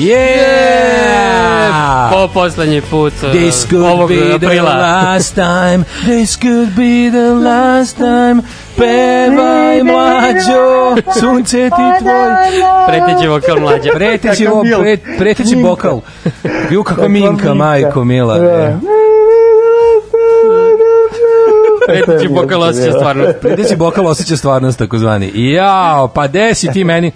Yeah! Po poslednji put uh, This could ovog be the aprila. last time, this could be the last time, pevaj mlađo, sunce ti tvoj. Preteći vokal mlađa. Preteći, vo, pre, preteći bokal. Ju kako Kakva minka, majko mila. Da. Preteći vokal osjeća stvarno. Preteći bokal osjeća stvarnost, takozvani. Jao, pa desi ti meni...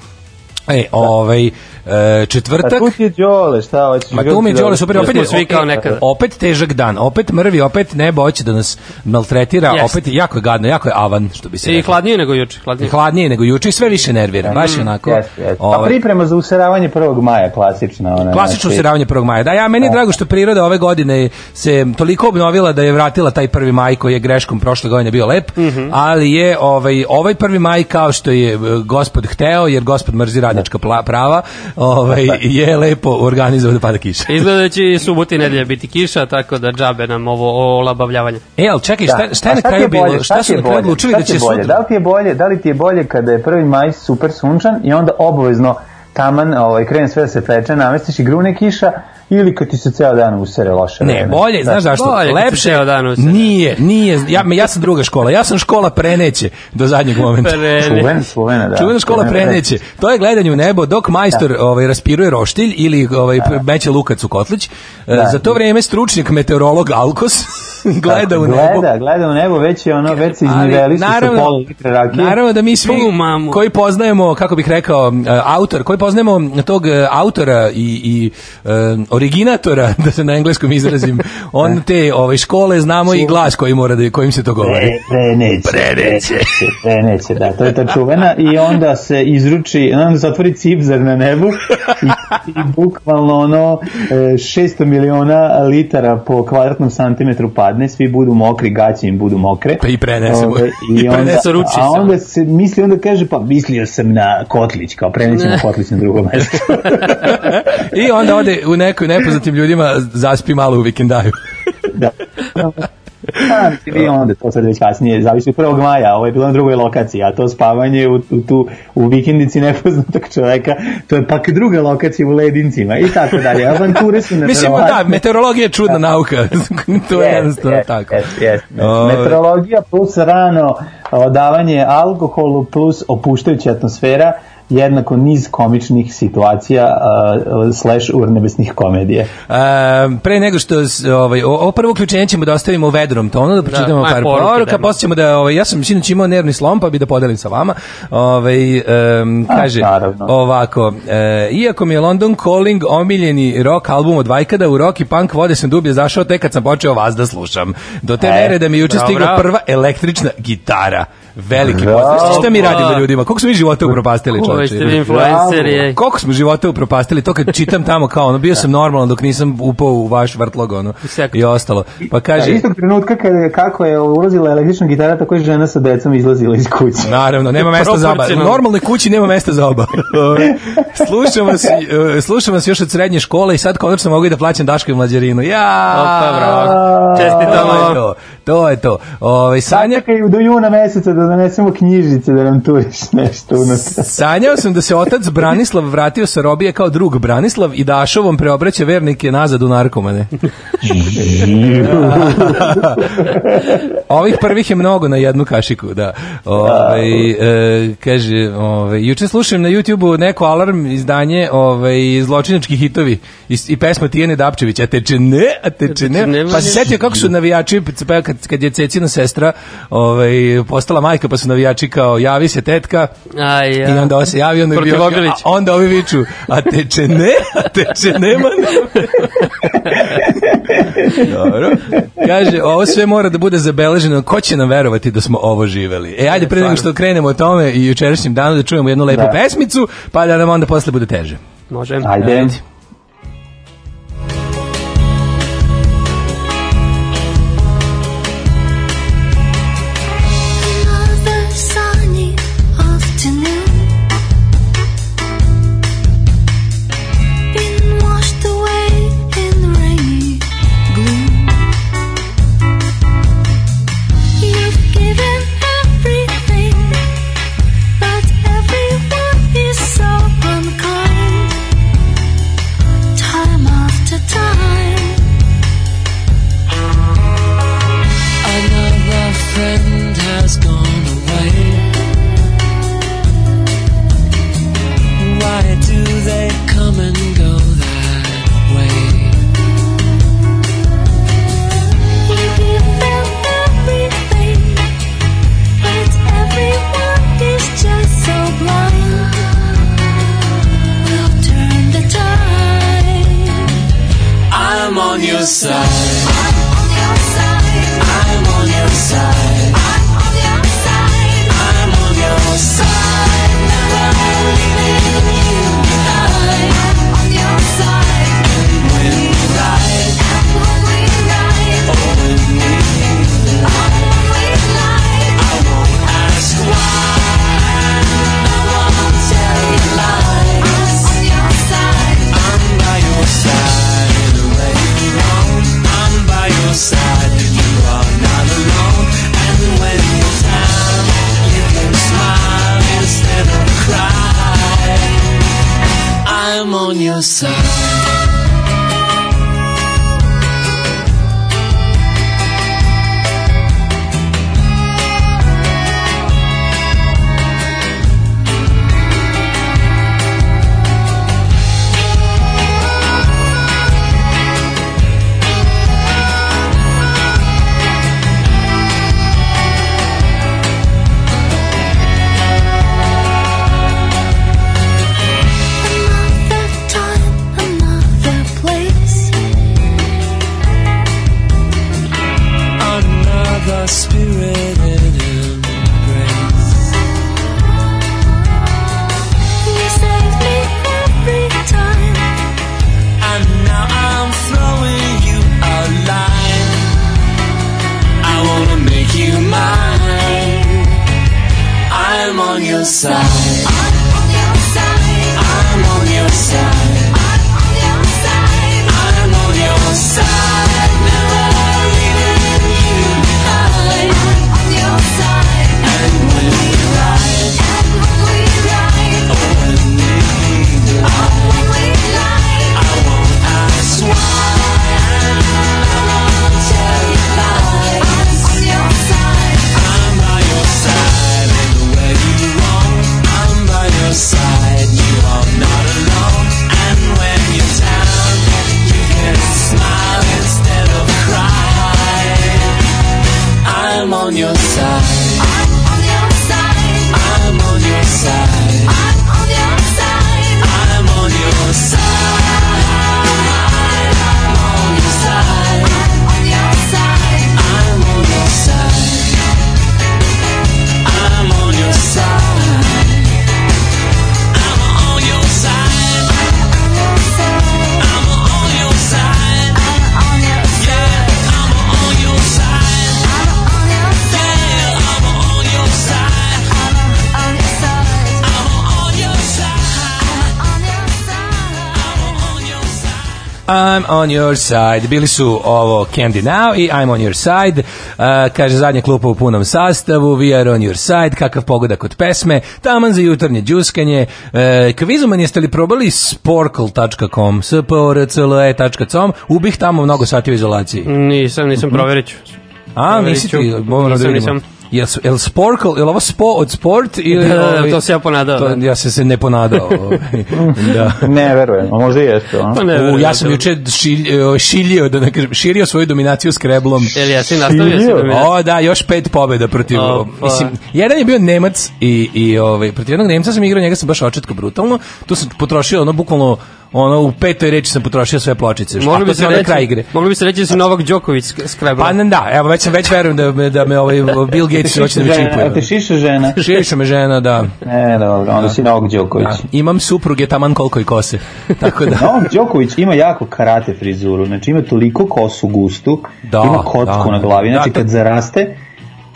E, ovaj, e, A četvrtak... tu ti je Đole, šta hoćeš? Ma tu mi je Đole super, Da opet je svi kao nekada. Opet težak dan, opet mrvi, opet nebo hoće da nas maltretira, Jeste. opet jako je gadno, jako je avan, što bi se I reklo. hladnije nego juče. Hladnije. Hladnije nego juče i sve više nervira, baš je onako. Jeste, jeste. Pa ovaj, priprema za useravanje 1. maja, klasična. Ona, Klasično znači, useravanje 1. maja. Da, ja meni je drago što priroda ove godine se toliko obnovila da je vratila taj 1. maj koji je greškom prošle godine bio lep, Mhm. ali je ovaj ovaj 1. maj kao što je e, gospod hteo, jer gospod mrzi radnička prava, ovaj je lepo organizovao da pada kiša. Izgleda da će i subote i nedelje biti kiša, tako da džabe nam ovo olabavljavanje. E, ali čekaj, šta, Da. šta je na kraju bilo? Šta su je na kraju odlučili da će je bolje? sutra? Da li ti je bolje, da li ti je bolje kada je 1. maj super sunčan i onda obavezno taman ovaj, krene sve da se peče, namestiš i grune kiša ili kad ti se ceo dan usere loše Ne, vreme? bolje, Da. znaš zašto? Bolje Lepše ceo dan usere. Nije, nije. Ja, ja sam druga škola. Ja sam škola preneće do zadnjeg momenta. Prene. Čuvena, čuvena, da. Čuvena škola preneće. To je gledanje u nebo dok majstor ovaj raspiruje roštilj ili ovaj meće lukac u kotlić. E, Da. Za to vrijeme stručnjak meteorolog Alkos gleda u nebo. Gleda, gleda u nebo, već je ono, već se izniveli su sa pola litre rakije. Naravno da mi svi koji poznajemo, kako bih rekao, e, autor, koji poznajemo tog e, autora i, i originatora, da se na engleskom izrazim, on te ovaj, škole znamo i glas koji mora da, kojim se to govori. Pre, preneće. Preneće. Preneće, da, to je ta čuvena i onda se izruči, onda se otvori cipzar na nebu i, i bukvalno ono e, 600 miliona litara po kvadratnom santimetru padne, svi budu mokri, gaće im budu mokre. Pa i prenesemo. Ove, I I onda, prenesu ruči a onda se misli, onda kaže, pa mislio sam na Kotlić, kao prenećemo Kotlić na drugo mesto. I onda ode u nekoj nepoznatim ljudima zaspi malo u vikendaju. da. A, i onda to sad već kasnije, zavisi od 1. maja, ovo je bilo na drugoj lokaciji, a to spavanje u, u, tu, u vikendici nepoznatog čoveka, to je pak druga lokacija u Ledincima i tako dalje. Avanture su Mislim, neverovatne. da, meteorologija je čudna nauka. to je Jest, jednostavno jest, tako. jest. Ovaj. Meteorologija plus rano odavanje alkoholu plus opuštajuća atmosfera jednako niz komičnih situacija uh, slash urnebesnih komedije. E, pre nego što ovaj o- ovo prvo uključenje ćemo da ostavimo u vedrom tonu da pročitamo ma, par poruka, dajmo. posle ćemo da ovaj ja sam sinoć imao nervni slom pa bi da podelim sa vama. Ovaj A, kaže naravno. ovako, e, iako mi je London Calling omiljeni rock album od Vajkada, u rock i punk vode sam dublje zašao tek kad sam počeo vas da slušam. Do te E, mere da mi je juče bravo, stigla bravo. prva električna gitara. Veliki pozdrav. Šta mi radimo ljudima? Koliko smo mi života upropastili, čoveče? ste vi influenceri. ej. Koliko smo života upropastili, to kad čitam tamo kao, ono, bio sam normalan dok nisam upao u vaš vrtlog, ono, i ostalo. Pa Da, kaže, istog trenutka kada, kako je ulazila električna gitara, tako je žena sa decom izlazila iz kuće. Naravno, nema mesta za oba. U normalnoj kući nema mesta za oba. slušam, vas, e, slušam vas još od srednje škole i sad konačno mogu i da plaćam Daško i mlađarinu. Ja! Opa, bravo. To je Čestitamo. to. To je to. Ovaj Sanja, Sačekaj do juna meseca da donesemo knjižice da nam turiš nešto unutra. Sanjao sam da se otac Branislav vratio sa robije kao drug Branislav i Dašovom preobraća vernike nazad u narkomane. Ovih prvih je mnogo na jednu kašiku, da. Ovaj e, kaže, ovaj juče slušam na YouTubeu neko alarm izdanje, ovaj zločinački hitovi i, i pesma Tijene Dapčević, a teče ne, a teče ne. Pa se setio kako su navijači kad, kad je Cecina sestra ovaj postala majka, pa su navijači kao javi se tetka, Aj, ja. i onda ovo se javi, onda je bio, Obilić. a onda ovi viču, a teče ne, a teče nema. Dobro. Kaže, ovo sve mora da bude zabeleženo, ko će nam verovati da smo ovo živeli? E, ajde, pre nego što krenemo o tome i jučerašnjem danu da čujemo jednu lepu Da. pesmicu, pa da nam onda posle bude teže. Može. Ajde. Another I'm on your side. Bili su ovo Candy Now i I'm on your side. Uh, kaže zadnja klupa u punom sastavu. We are on your side. Kakav pogodak od pesme. Taman za jutarnje džuskanje. Uh, kvizuman jeste li probali sporkle.com s p o r c l e.com ubih tamo mnogo sati u izolaciji. Nisam, nisam, provjerit ću. A, nisi ti, moram da vidimo. nisam. Jel, su- jel sporkle, jel ovo spo od sport ili... Da, da, ovaj, to se ja ponadao, To, da. ja sam se ne ponadao. da. Ne verujem, a možda i jeste. Pa ne, U, verujem, ja sam da- juče šilj, e, šiljio, da ne kažem, širio svoju dominaciju s kreblom. Jel nastavio si Šilio? da mi... O, da, još pet pobjeda protiv... O, pa. mislim, jedan je bio Nemac i, i ovaj, protiv jednog Nemca sam igrao, njega sam baš očetko brutalno. Tu sam potrošio, ono, bukvalno, ono, u petoj reči sam potrošio sve pločice. Mogli bi se reći, kraj igre. mogli bi se reći da si Novak Đoković s Scrabble. Pa ne, da, evo, već sam već verujem da, me- da me ovaj Bill Gates hoće da me Žena, a te čipuje. šiša žena? Širiša me žena, da. Ne, dobro, onda si Novak Đoković. da. Imam supruge taman koliko i kose. Tako da... Novak Đoković ima jako karate frizuru, znači ima toliko kosu gustu, Da, ima kocku da. na glavi, znači Da, kad zaraste,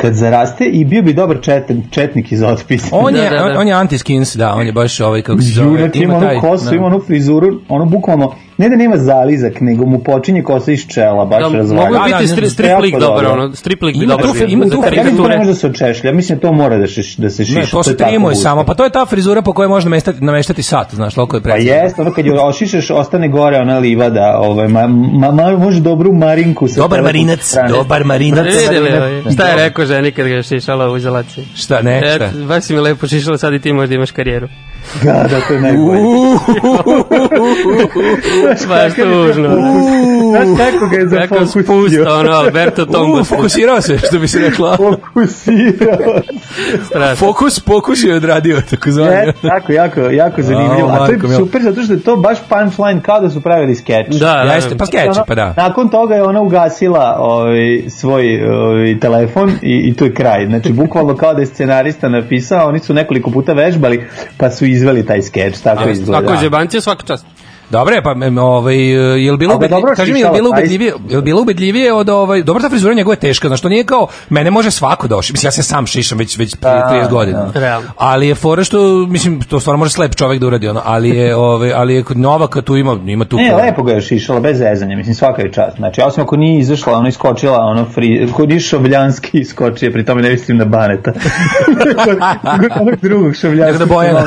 kad zaraste i bio bi dobar četin, četnik iz otpisa. On Da, je, da, da. on, on je anti-skins, da, on je baš ovaj, kako se zove, Junak ima onu kosu, da. ima onu frizuru, ono bukvalno, ne da nema zalizak, nego mu počinje kosa iz čela, baš Da, razvalja. mogu Da, biti da, stri, da, strip jako lik dobar, dobro. ono, strip lik bi Ima dobar tu- bio. ima tu- Ja mislim da da se očešlja, mislim da to mora da, šeš, da se šiša. Ne, to se je trimuje samo, pa to je ta frizura po kojoj može nameštati, nameštati sat, znaš, loko je Pa precizno. jeste, ono kad je ošišaš, ostane gore ona livada, ovaj, ma, ma, ma, može dobru marinku. Sa Dobar marinac, strane. dobar marinac. Ovaj, šta je rekao ženi kad ga je šišala u izolaciji? Šta, ne, E, šta? baš si mi lepo šišala, sad i ti možda imaš karijeru. Da, da, to je najbolje. Baš tužno. Znaš kako ga je Kako zafokusio? spusta, ono, Alberto Tombo. fokusirao se, što bi se rekla. Fokusirao. Fokus, pokus je odradio, tako zvani. Je, tako, jako, jako zanimljivo. A, to je super zato što je to baš punchline kao da su pravili skeč. Da, da. Jeste, pa skeči, pa da. Nakon toga je ona ugasila ovaj, svoj ovaj, telefon i, i to je kraj. Znači, bukvalno kao da je scenarista napisao, oni su nekoliko puta vežbali, pa su izveli taj skeč, tako izgleda. Ako je zebancija, svaka čast. Dobre, pa ovaj je li bilo ga ubedljivije, dobro kaži mi je šišala, bilo ubedljivije, je li bilo ubedljivije od ovaj dobro ta frizura njegova je teška, znači to nije kao mene može svako doći. Mislim ja se sam šišam već već prije Da, 30 godina. da. Ali je fora što mislim to stvarno može slep čovjek da uradi ono, ali je ovaj ali je kod Novaka tu ima ima tu Ne, lepo ga je šišala, bez zezanja, mislim svaka je čast. Znači, osim ako nije izašla, ono iskočila, ono fri, ako nije šobljanski iskočio, pri tome ne mislim na baneta. Nego onog drugog Nego šobljanskog. na Bojana.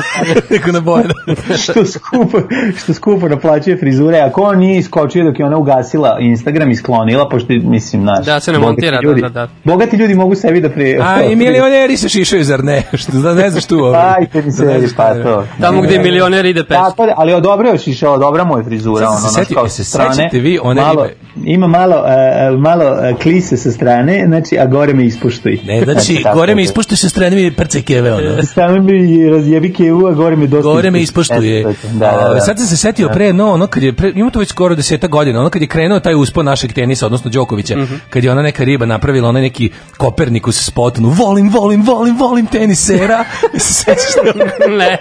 Nego na Bojana. što skupo, što skupo naplaćuje frizure, ako on nije iskočio dok je ona ugasila Instagram i sklonila, pošto mislim, naš, Da se ne montira, da, ljudi, da, da. Bogati ljudi mogu sebi da pri... A i milioneri se šišaju zar ne? Što da ne znaš tu. ovaj. Ajte mi se, Da pa tu, to. Tamo gde milioner ide peš. Tako da, ali dobro je šišala, dobra mu je frizura, Sad ono, se seti- kao se strane. vi one malo, ribe? Ima malo, e, malo e, klise sa strane, znači, a gore me ispuštuj. Ne, znači, gore me je. ispuštuje sa strane mi prce keve, ono. Strane mi razjebi kevu, a gore me dosta Gore me ispuštuj. to, Da, da, da. Sad sam se setio pre, no, ono kad je, pre, ima to već skoro deseta godina, ono kad je krenuo taj uspon našeg tenisa, odnosno Đokovića, Mhm. kad je ona neka riba napravila onaj neki Kopernikus spot, ono, volim, volim, volim, volim tenisera. ne.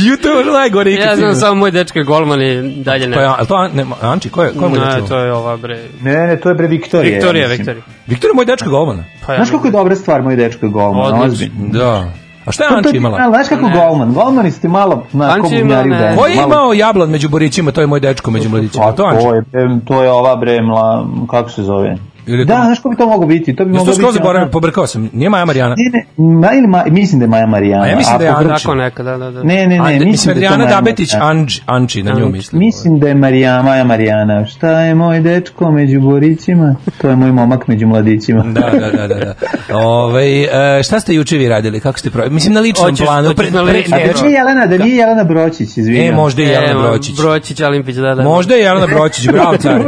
Ju, to je najgore ikad Ja znam samo moj dečko golman i dalje ne. Pa ja, to, ne, Anči, ko je, ko je moj Ne, to je ova bre. Ne, ne, to je bre Viktorija. Viktorija, ja. Viktorija. Viktor je moj dečko golmana. Pa ja Znaš kako je dobra stvar, moj dečko je golman, Odlično. ozbiljno. Da. A šta je To- to Anči ti- imala? Znaš kako Ne. golman? Golmani ste malo na Anči ko ima, bubnjari u ne. bendu. Ko je malo- imao jablan među borićima, to je moj dečko među mladićima. Pa To Anči. to je, to je ova bre, mla, kako se zove? Ili je Da, to- znaš ko bi to moglo biti? To bi moglo biti zaboravio, ona- pobrkao sam. Nije Maja Marijana. Ne, ne, ma, ili ma, mislim da je Maja Marijana. A ja mislim da je po- Ana. Tako neka, da, da, da. Ne, ne, A, ne, mislim, mislim da je to Adriana Maja Dabetić, Marijana. Anđ, Anči, na nju mislim. Mislim da je Marija, Maja Marijana. Šta je moj dečko među borićima? To je moj momak među mladićima. Da, da, da, da. da. Ove, e, šta ste juče vi radili? Kako ste pro... Mislim, na ličnom Hoćeš- planu. hoćeš na A ličnom ne, da nije Jelena, da nije Jelena Bročić, izvinjam. E, možda i Jelena Evo, Bročić. Bročić, Alimpić, da, da. Možda je Jelena Bročić, bravo car.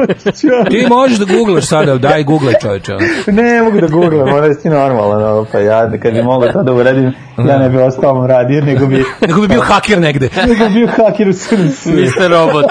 Ti možeš da googlaš sada, daj googlaj čoveče. Ne mogu da googlam, mora si normalan, no, pa ja, kad bi mogao to da uradim, ja ne bi ostao radio, nego bi, Nego bi bio haker negde. nego bi bio haker u svijetu. Mr. Robot.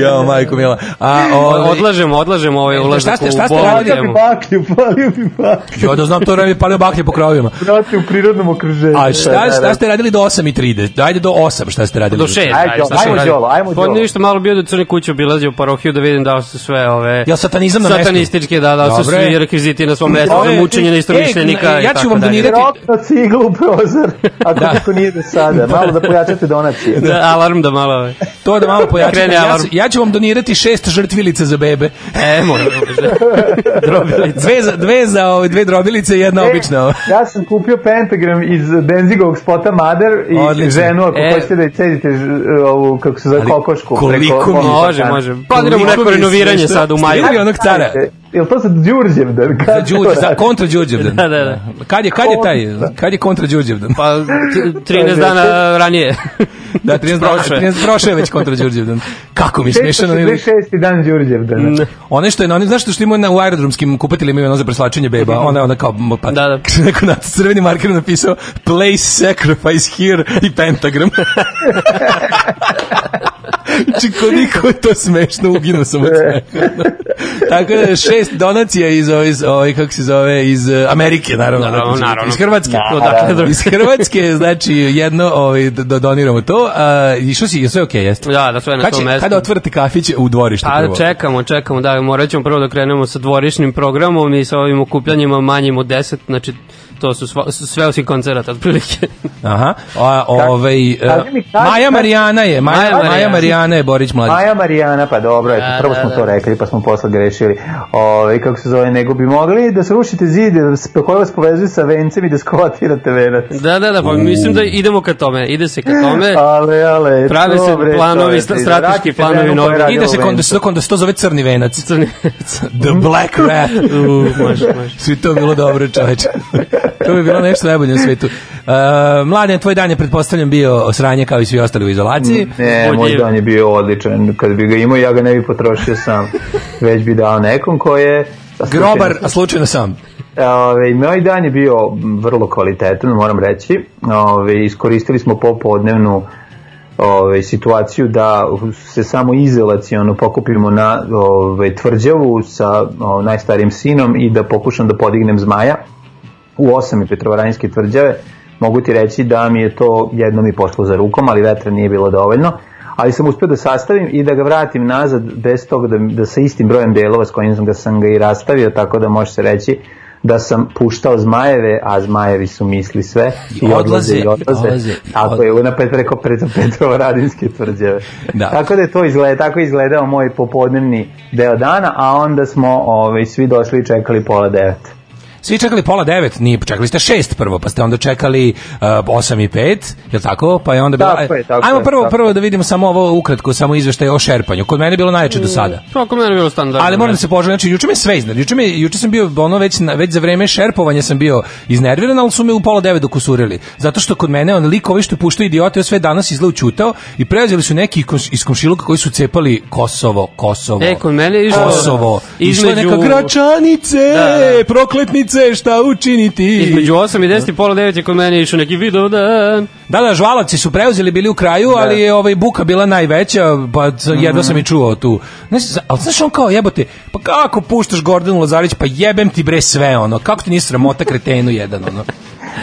Jao, majko mila. A, O, odlažemo, odlažemo ovaj E, ulazak šta ste- šta ste radili? Palio bi baklju, palio bi baklju. Jo, da znam to vreme palio baklje po krovima. Brate, u prirodnom okruženju. A Da, šta, da, šta da. ste radili do 8 i 30? Ajde do 8 šta ste radili. Do šest, Ajde, ajde, šta ajmo Đolo, ajmo Pa Đolo. ništa, malo bio do crne kuće obilazio parohiju da vidim da su sve ove... Jel satanizam na mestu? Satanističke, da, da su svi rekviziti na svom mestu za mučenje neistomišljenika e, i ja ću tako vam donirati- Rokno ciglu u prozor, ako Da. niko nije do sada. Malo da pojačate donacije. Da, alarm da malo... To da malo pojačate. Ja, ću vam donirati šest žrtvilica za bebe. E, moram Drobilica. Dve za, dve za ove, dve drobilice i jedna E, obična. ove. Ja sam kupio pentagram iz Denzigovog spota Mother i Odlično. ženu ako E. hoćete da je cedite ovu, kako se zove, kokošku. koliko preko mi je- Može, može. Planiramo neko renoviranje sad u maju. Onog cara? Jel to sa Đurđevdan? Za Đurđe, za kontra Đurđevdan. Da, da, da. Kad je, kad je taj, kad je kontra Đurđevdan? Pa, t- 13 dana ranije. Da, 13 Prošao prošle. je. 13 prošle je već kontra Đurđevdan. Kako mi smešano. ili- 666. dan Đurđevdan. One što je na onim, znaš što ima na, u aerodromskim kupateljima ima ono za preslačenje beba, ona ona kao, pa, Da, da. neko na crveni marker napisao place sacrifice here i pentagram. Znači, koliko je to smešno, uginuo sam od smeha. Tako da, šest donacija iz, iz, ove, kako se zove, iz eh, Amerike, naravno. Naravno, naravno. Iz Hrvatske. Odakle drugo? Iz Hrvatske, znači, jedno ovaj, da, da doniramo to. A, I što si, je sve okej, jeste? Da, da sve na će- mestu. Kada otvorite kafić u dvorištu A prvo? čekamo, čekamo, da, morat ćemo prvo da krenemo sa dvorišnim programom i sa ovim okupljanjima manjim od 10, znači to su sva, sve osim koncerata, otprilike. Aha. A, ovaj, kaži mi, kaži- Maja Marijana je, Maja, Maja Maja, Marijana. Marijana je Borić mladić. Maja Marijana, pa dobro, eto, Da, prvo da, smo da. to rekli, pa smo posle grešili. Ove, kako se zove, nego bi mogli da srušite zid da- koji vas povezuje sa vencem i da skvatirate venac. Da, da, da, pa mislim da idemo ka tome. Ide se ka tome. Ale, ale, Prave se to, bre, planovi, to da strateški planovi novi. Ide se da vencu. se, kod da se to zove crni venac. Crni. The Black Rat. U, može, može. Svi to bilo dobro, čoveče. to bi bilo nešto najbolje na svetu. Uh, mladen, tvoj dan je pretpostavljam bio sranje kao i svi ostali u izolaciji. Ne, moj dan je bio odličan. Kad bi ga imao, ja ga ne bi potrošio sam. Već bi dao nekom ko je... a slučajno Grobar, a slučajno sam. Ove, moj dan je bio vrlo kvalitetan, moram reći. Ove, iskoristili smo popodnevnu ove, situaciju da se samo izolacijono pokupimo na ove, tvrđavu sa o, najstarijim sinom i da pokušam da podignem zmaja u osam Petrovaranjske tvrđave. Mogu ti reći da mi je to jednom i pošlo za rukom, ali vetra nije bilo dovoljno. Ali sam uspio da sastavim i da ga vratim nazad bez toga da, da sa istim brojem delova s kojim sam ga, sam ga i rastavio, tako da može se reći da sam puštao zmajeve, a zmajevi su misli sve i odlaze, i odlaze. odlaze. Tako je, napred preko pred Petrovaradinske tvrđave. Da. Tako da je to izgleda, tako je izgledao moj popodnevni deo dana, a onda smo ovaj, svi došli i čekali pola devet. Svi čekali pola devet, nije, čekali ste šest prvo, pa ste onda čekali uh, osam i pet, je li tako? Pa je onda bilo... Tako je, tako Ajmo prvo, tako prvo da vidimo samo ovo ukratko, samo izveštaj o šerpanju. Kod mene je bilo najjače do sada. To ako mene je bilo standardno. Ali moram da se poželim, znači juče me sve iznad. Juče me juče sam bio ono već na- već za vreme šerpovanja sam bio iznerviran, ali su me u pola devet dokusurili. Zato što kod mene on lik ovi što puštaju idiote, sve danas izgleda ćutao i preuzeli su neki iz komšiluka koji su cepali Kosovo, Kosovo. E, kod mene je išlo- Kosovo. Išla između- neka gračanice, Da, da. prokletnice, šta učiniti? Između 8 i 10 i pola 9 je kod mene išao neki video dan. Da, da, žvalavci su preuzeli bili u kraju, ali je ovaj buka bila najveća, pa c- jedva sam i čuo tu. Ne, ali znaš on kao jebote, pa kako puštaš Gordanu Lazarić, pa jebem ti bre sve ono, kako ti nije sramota kretenu jedan ono.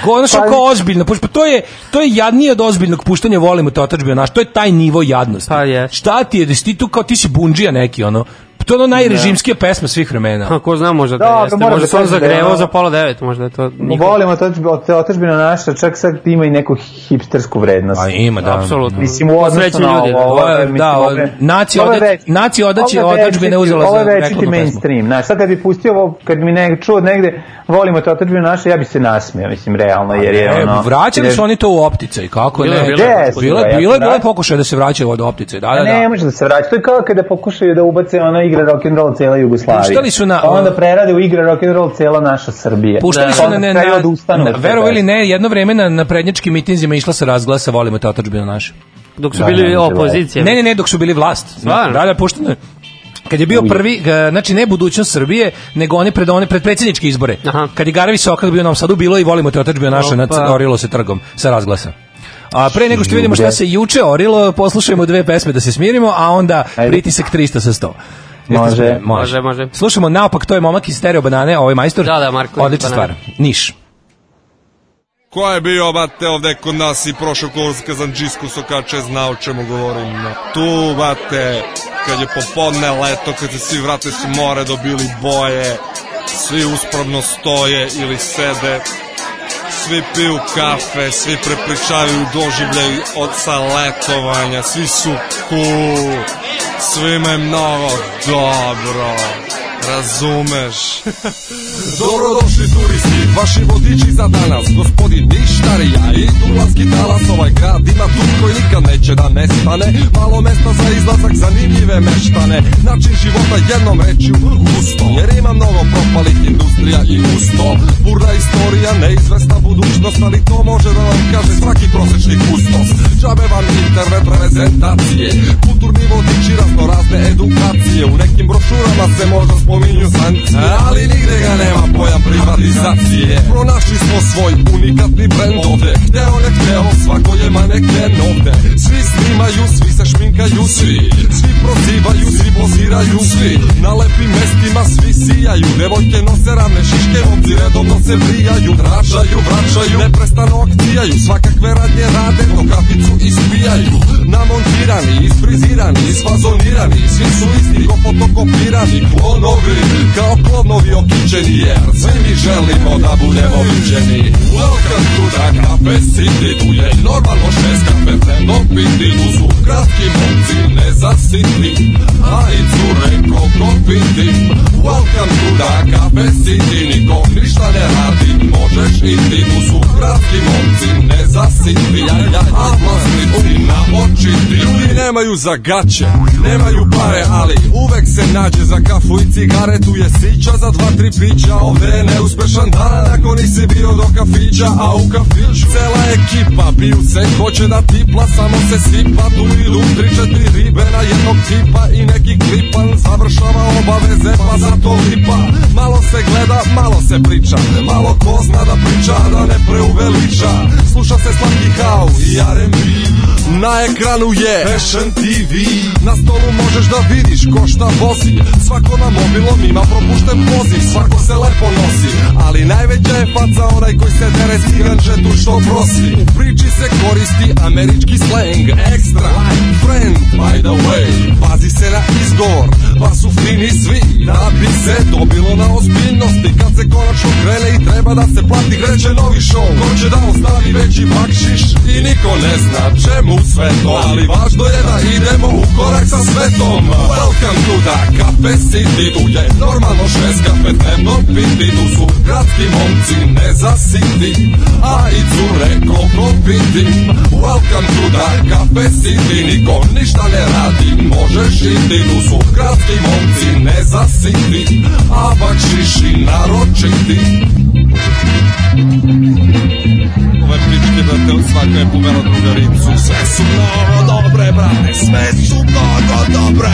Ko, znaš, Pa- kao ozbiljno, pa to je, to je jadnije od ozbiljnog puštanja volimo te otačbina, znaš, to je taj nivo jadnosti. Pa je. Šta ti je, da si ti tu kao, ti si bundžija neki, ono, to je ono najrežimskija pesma svih vremena. A ko zna, možda da Dobro, jeste. Možda da da je zagrevao ono- za pola 9, možda je to niko. Volimo to otačbina naša, čak sad ima i neku hipstersku vrednost. A ima, da. Apsolutno. Mislim, u odnosu na ljudi, ovo, ovo Ovo da, ovo odaće ovo je otadžbine večiti- uzela za Ovo je večiti reklamnu pesmu. mainstream, znaš, sad kad bi pustio ovo, kad mi ne, čuo negde, volimo te otačbine naše, ja bi se nasmeo, mislim, realno, jer je E, ono... vraćali jer- su oni to u opticaj, kako Bilo ne? bilo je. Bilo ja bilo je, sam bilo da. pokušaj da se vraća od opticaj, da, da, Ne, da. može da se vraća. To je kao kada pokušaju da ubace ono igre rock and roll cela Jugoslavija. Puštali su na- Pa onda prerade u igre rock and roll cela naša Srbija. Puštali Da. su na, ne, kraju na, verovo ili pesme. ne, jedno vreme na, na prednjačkim mitinzima išla se razglasa, volimo te otačbina naša. Dok su Da, bili ne može opozicije. Ne, ne, ne, dok su bili vlast. Stvarno? Da, da, pušteno je. Kad je bio prvi, znači ne budućnost Srbije, nego oni pred one pred predsjedničke izbore. Aha. Kad je Garavi Sokak bio Novom Sadu, bilo i volimo te naša, Opa. nad, orilo se trgom sa razglasa. A pre nego što vidimo šta se juče orilo, poslušajmo dve pesme da se smirimo, a onda Ajde. pritisak 300 sa 100. Jeste Može. Može, može. Slušamo naopak, to je momak iz Stereo Banane, ovaj majstor. Da, da, Marko Odlična stvar. Niš. Ko je bio, bate, ovde kod nas i prošao kurs Kazanđisku sokače zna o čemu govorim. Tu, bate, kad je popodne leto, kad se svi vrate su more dobili boje, svi uspravno stoje ili sede, svi piju kafe, svi prepričavaju doživljaj od sa letovanja, svi su cool, svima je mnogo dobro, razumeš? Dobrodošli turisti, vaši vodiči za danas, gospodin Ništarija i Dulanski talas, ovaj grad ima tu koji nikad neće da nestane, malo mesta za izlazak, zanimljive meštane, način života jednom reći gusto, jer ima mnogo propalih industrija i usto, burna istorija, neizvesna budućnost, ali to može da vam kaže svaki prosečni kustos, džabe vam internet prezentacije, kulturni vodiči, raznorazne edukacije, u nekim brošurama se možda spominju sankcije, ali nigde ga nema pojam privatizacije. Pronašli smo svoj unikatni brend ovde, hteo ne hteo, svako je maneken ovde. Svi snimaju, svi se šminkaju, svi, svi prozivaju, svi poziraju, svi, na lepim mestima svi sijaju, devojke nose ravne šiške, momci redovno se brijaju, tražaju, vraćaju, neprestano akcijaju, svakakve radnje rade, do kaficu ispijaju, namontirani, isfrizirani, isfazonirani, svi su isti, ko fotokopirani, klonovi, kao klonovi okićeni, jer svi mi želimo da budemo viđeni. Welcome to the Cafe City, tu je normalno šest kafe piti, tu su kratki momci nezasitni, a i cure koliko pitim Welcome to the Cafe City. Niko ništa ne radi. Možeš iti Tu su kratki momci Ne zasiti A masnici na očiti Ljudi nemaju za gaće Nemaju pare ali uvek se nađe Za kafu i cigaretu je sića Za dva tri pića Ovde je neuspešan dan Ako nisi bio do kafića A u kafiću cela ekipa Piju se hoće da tipla Samo se sipa Tu idu tri četiri ribe Na jednog tipa i neki klipan Završava obaveze pa zato lipa. Malo se gleda, malo se priča Malo ko zna da priča Da ne preuveliča. Sluša se slatki house i R&B Na ekranu je Fashion TV Na stolu možeš da vidiš ko šta vozi. Svako na mobilom ima propušten poziv Svako se lepo nosi Ali najveća je faca onaj koji se dere s irančetu što prosi. U priči se koristi američki slang Extra, friend, by the way. Pazi se na izgovor, pa su fini svi. Da bi se dobilo na ozbiljnosti Kad se konačno krene i treba da se plati Kreće novi show, ko će da ostavi veći bakšiš? I niko ne zna čemu sve to. Ali važno je da idemo u korak sa svetom. Welcome to the Cafe City. Tu je normalno šest kafe dnevno piti Tu su kratki momci ne zasiti A i cure koliko vidim Welcome to the Cafe City Niko ništa ne radi Možeš iti Tu su kratki momci ne zasiti A bakšiši naročiti Ove pičke da te svaka je pomela drugaricu Sve su mnogo dobre, brate, sve su mnogo dobre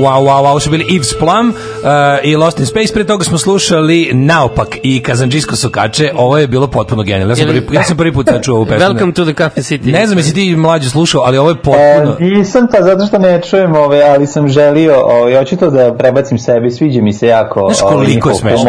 Wow, wow, wow su bili Yves Plum i Lost in Space. Pre toga smo slušali Naopak i Kazanđisko sokače. Ovo je bilo potpuno genijalno. Ja sam prvi, ja sam prvi put čuo ovu pesmu. Welcome to the Coffee City. Ne znam jesi ti mlađe slušao, ali ovo je E, potpuno... nisam pa zato što ne čujem ove, ali sam želio, ove, hoću to da prebacim sebi, sviđa mi se jako. Znaš ove, koliko je njihov smešno?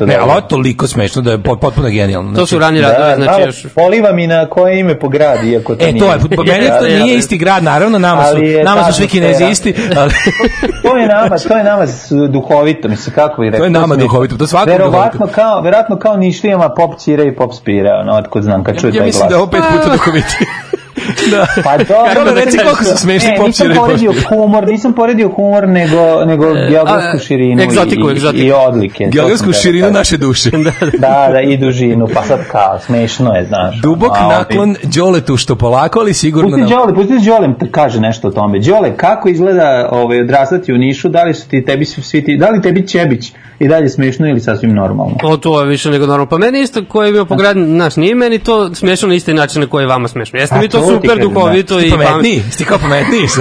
Ne, ali ovo je toliko smešno da je pot- potpuno genijalno. To su Znači, rani radovi, Da, znači da, još... poliva mi na koje ime po gradi, iako to E, nije. to je, po meni to nije isti grad, naravno, nama su, je nama su svi kinezi isti, ali... to je nama, to je nama s- duhovito, mislim kako bi rekao. To je nama duhovito, to svakom Verovatno duhovito. kao, verovatno kao nišlijama pop cire i pop spire, ono, otkud znam, kad čuje Ja taj mislim glas. da je ovo pet puta duhoviti. da. Pa dobro, Kako da reci koliko su smešni ne, pop nisam i poredio humor, nisam poredio humor, nego, nego geografsku a, širinu egzotiku, i, egzotiku. i odlike. Geografsku širinu da naše duše. Da, da, i dužinu, pa sad kao, smešno je, znaš. Dubok A, naklon Đoletu što polako, ali sigurno... Pusti Đole, pusti Đole da kaže nešto o tome. Đole, kako izgleda ovaj, odrastati u Nišu, da li su ti, tebi su svi ti, da li tebi Čebić i dalje smešno ili sasvim normalno? O, to je više nego normalno. Pa meni isto koji je bio pograd, znaš, nije meni to smešno na isti način na koji je vama smešno. Jeste A mi to to super duhovito i pametniji? Sti kao pametniji?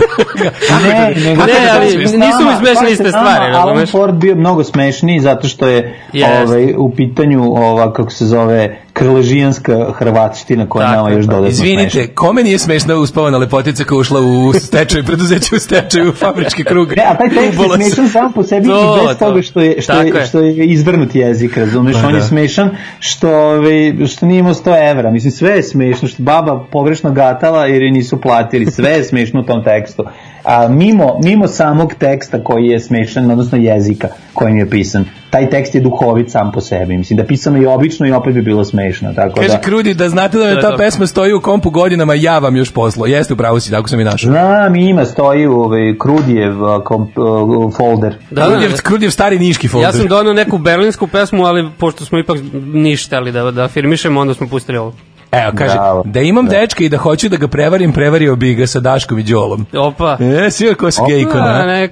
Ne, nego Ne, ali nisu mi smešne iste stvari, Alan razumeš? Ford bio mnogo smešniji zato što je ovaj, u pitanju ova, kako se zove, krležijanska hrvatština koja Tako nama je. još dodatno smešna. Izvinite, kome nije smešna uspavana lepotica koja je ušla u stečaj, preduzeće u stečaju, u fabrički krug? Ne, a taj tekst je smešan sam po sebi To, i bez to. toga što je, što Tako je, je. što je izvrnut jezik, razumeš? Pa On je da. smešan što, ovaj, što nije imao 100 evra. Mislim, sve je smešno, što baba pogrešno gatala jer je nisu platili. Sve je smešno u tom tekstu. A mimo, mimo samog teksta koji je smešan, odnosno jezika kojim je pisan, taj tekst je duhovit sam po sebi. Mislim, da je pisano i obično i opet bi bilo smešno. Tako Kaže da, Krudi da znate da me je ta pesma stoji u kompu godinama, ja vam još poslo. Jeste u pravu si, tako sam i našao. Znam, ima, stoji u ovaj, Krudijev komp, a, folder. Da, da, Krudjev, da. Krudjev stari niški folder. Ja sam donao neku berlinsku pesmu, ali pošto smo ipak ništali da, da afirmišemo, onda smo pustili ovo. Evo, kaže, Bravo. da imam dečka i da hoću da ga prevarim, prevario bi ga sa Daškom i Đolom. Opa. E, svi ko su gej ikone.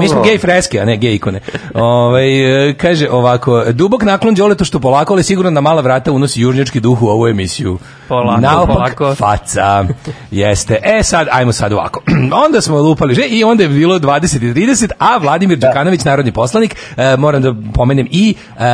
Mi smo gej freske, a ne gej ikone. Ovaj e, kaže ovako, dubok naklon Đoletu što polako, ali sigurno na mala vrata unosi južnjački duh u ovu emisiju. Polako, Naopak polako. faca. Jeste. E sad, ajmo sad ovako. onda smo lupali že i onda je bilo 20 i 30, a Vladimir Đukanović, narodni poslanik, e, moram da pomenem i e,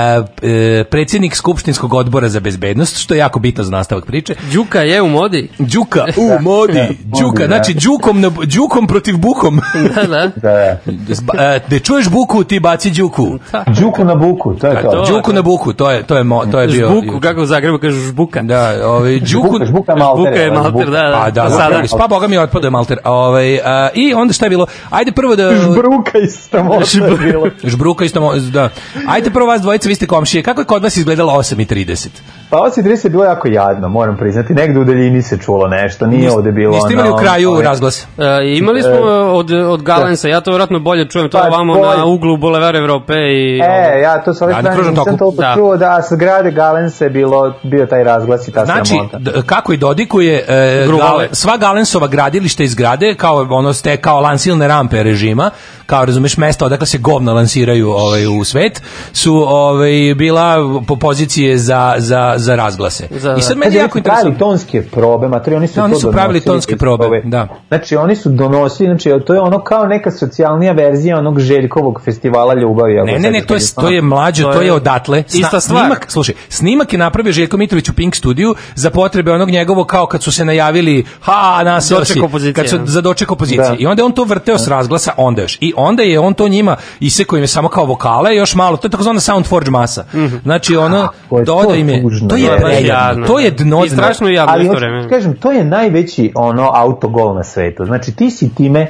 e, predsjednik Skupštinskog odbora za bezbednost, što je jako bitno za nastavak priče. Đuka je u modi. Đuka u modi. Đuka, da. znači Đukom, na, Đukom protiv Bukom. Da, da. Da. Zba- e, Da čuješ buku, ti baci Đuku. Đuku na buku, to je to. to. Đuku na buku, to je to je mo, to je bio. Žbuku, kako u Zagrebu kažu žbuka. Da, ovaj Đuku Žbuka, žbuka je malter. Žbuka je ovaj, malter, da, da. Pa da, Pa da, sada. da, pa boga mi otpadao je malter. Ovaj i onda šta je bilo? Ajde prvo da Žbruka isto možda je bilo. Žbruka isto da. Ajde prvo vas dvojica, vi ste komšije. Kako je kod vas izgledalo 8:30? Pa ovo si 30 je bilo jako jadno, moram priznati. Negde u daljini se čulo nešto, nije ovde bilo... Niste imali u kraju ovaj, razglas. E, imali smo od, od Galensa, ja to vjerojatno bolje čujem, to Pa, ovamo bolje. na uglu Bulevar Evrope i... E, ja to s ove Da, na strane nisam toliko Da. čuo da sa grade Galense je bilo, bio taj razglas i ta Znači, sramota. d- kako i dodikuje e. Gale- sva Galensova gradilišta iz zgrade, kao ono ste kao lansilne rampe režima, kao razumeš mesta odakle se govna lansiraju ovaj u svet, su ovaj bila po pozicije za, za, za razglase. Za- I sad Kad meni jako jako pravili tonske probe, matri, oni su Da, oni su pravili tonske bez probe, da. Znači, oni su donosili, znači, to je ono kao neka socijalnija verzija onog Željkovog festivala ljubavi. Ne, ne, ne, to je, to je mlađe, To je odatle. Ista stvar. Snimak, slušaj, snimak je napravio Željko Mitrović u Pink studiju za potrebe onog njegovog kao kad su se najavili ha, naseo Doček opozicije, kad su da. za doček opozicije. Da. I onda je on to vrteo s razglasa, onda još. I onda je on to njima isekao im je samo kao vokale, još malo, to je takozvana Soundforge masa. Znači ono, Kako je to doda im je, to je to je da. dno I strašno jadno isto vreme. kažem, to je najveći ono autogol na svetu. Znači ti si time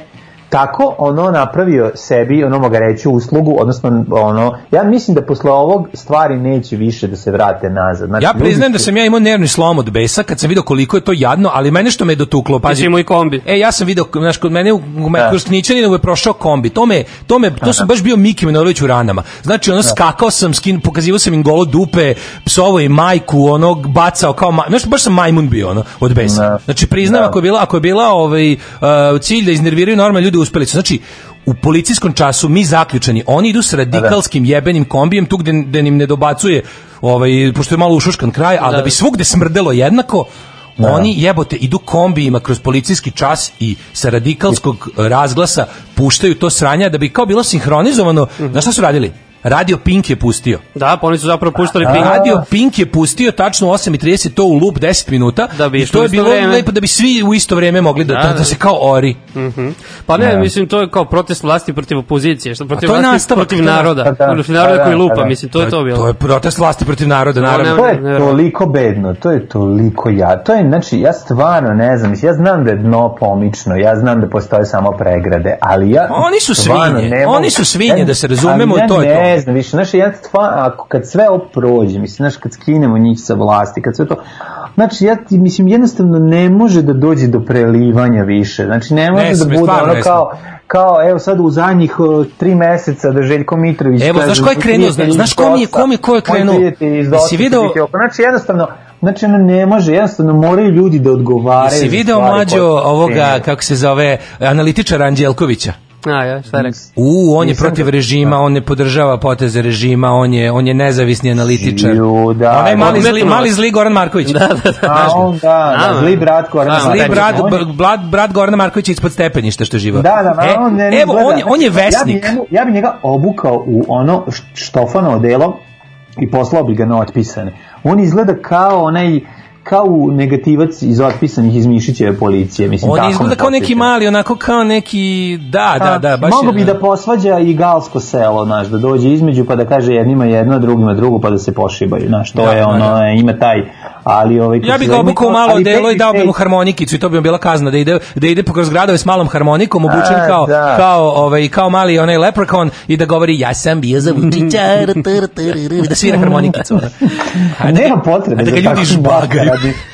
tako ono napravio sebi, ono moga reći, uslugu, odnosno ono, ja mislim da posle ovog stvari neće više da se vrate nazad. Znači, Ja priznajem da sam ja imao nervni slom od besa kad sam vidio koliko je to jadno, ali mene što me je dotuklo, Ti pazi. si imao i kombi. E, ja sam video, znaš, kod mene u, u Da. kroz je prošao kombi. To me, to me, to sam baš bio Miki Manojlović u ranama. Znači, ono, skakao sam, skin, pokazivao sam im golo dupe, psovo i majku, onog, bacao kao, ma, znaš, baš sam majmun bio, ono, od besa. Da. Znači, priznam, Da. ako je bila, ako je bila ovaj, uh, cilj da iznerviraju normalne ljude, uspeli su. Znači, u policijskom času mi zaključani, oni idu s radikalskim jebenim kombijem tu gde, gde im ne dobacuje ovaj, pošto je malo ušuškan kraj, ali da, Da. bi svugde smrdelo jednako, Oni jebote idu kombijima kroz policijski čas i sa radikalskog razglasa puštaju to sranja da bi kao bilo sinhronizovano. Znaš šta su radili? Radio Pink je pustio. Da, pa oni su zapravo puštali Pink. Radio Pink je pustio tačno u 8.30 to u loop 10 minuta Da bi i to je bilo vreme. lepo da bi svi u isto vrijeme mogli da, Da, da, da. da se kao ori. Pa ne, mislim, to je kao protest vlasti protiv opozicije, što protiv to je vlasti nastavak, protiv to je naroda. nastavak. Protiv naroda Da, koji da, lupa, da. mislim, to je to bilo. To je protest vlasti protiv naroda, No, naravno. To je toliko bedno, to je toliko ja. To je, znači, ja stvarno ne znam, mislim, ja znam da je dno pomično, ja znam da postoje samo pregrade, ali ja... Oni su svinje, oni su svinje, da se razumemo, ali ja to je to. Ne znam, više, znači, ja stvarno, ako kad sve ovo prođe, mislim, znaš, kad skinemo njih sa vlasti, kad sve to... Znači, ja ti, mislim, jednostavno ne može da dođe do prelivanja više. Znači, ne može da sme, bude ono ne kao, kao, evo sad u zadnjih uh, tri meseca da Željko Mitrović Evo, kaže, znaš ko je krenuo, znaš ko mi je- DOS-a, ko mi je- ko je krenuo? će video-. Znači, jednostavno, znači, ono ne može, jednostavno moraju ljudi da odgovaraju. Si video mlađo ovoga, kako se zove, analitičara Anđelkovića? A, ja, šta je rekao? U, on je Nisam protiv ga- režima, on ne podržava poteze režima, on je on je nezavisni analitičar. Ju, da. Onaj mali zli, Odmetno mali zli Goran Marković. Da, da, da. A ga? on, da, da, zli brat Goran Znam, Zli Marković. brat, brat, brat Gorana Markovića ispod stepeništa što živa. Da, da, da, e, on ne, ne Evo, on je, on je vesnik. Ja bi, njemu, ja bi njega obukao u ono štofano odelo i poslao bi ga na otpisane. On izgleda kao onaj kao negativac iz otpisanih iz Mišićeve policije. Mislim, on tako izgleda kao neki mali, onako kao neki, da, da, da, baš Mogu je- bi da posvađa i galsko selo, znaš, da dođe između pa da kaže jednima jedno, drugima drugo pa da se pošibaju, znaš, to Da, je da, ono, da. ima taj, ali ovaj... Ja bi se ga obukao malo delo i dao bi mu harmonikicu i to bi mu bila kazna da ide da ide kroz gradove s malom harmonikom obučen A, kao da. kao ovaj kao mali onaj leprechaun i da govori ja sam bio za Vučića da svira harmonikicu. ono. A nema potrebe da ga ljudi žbagaju.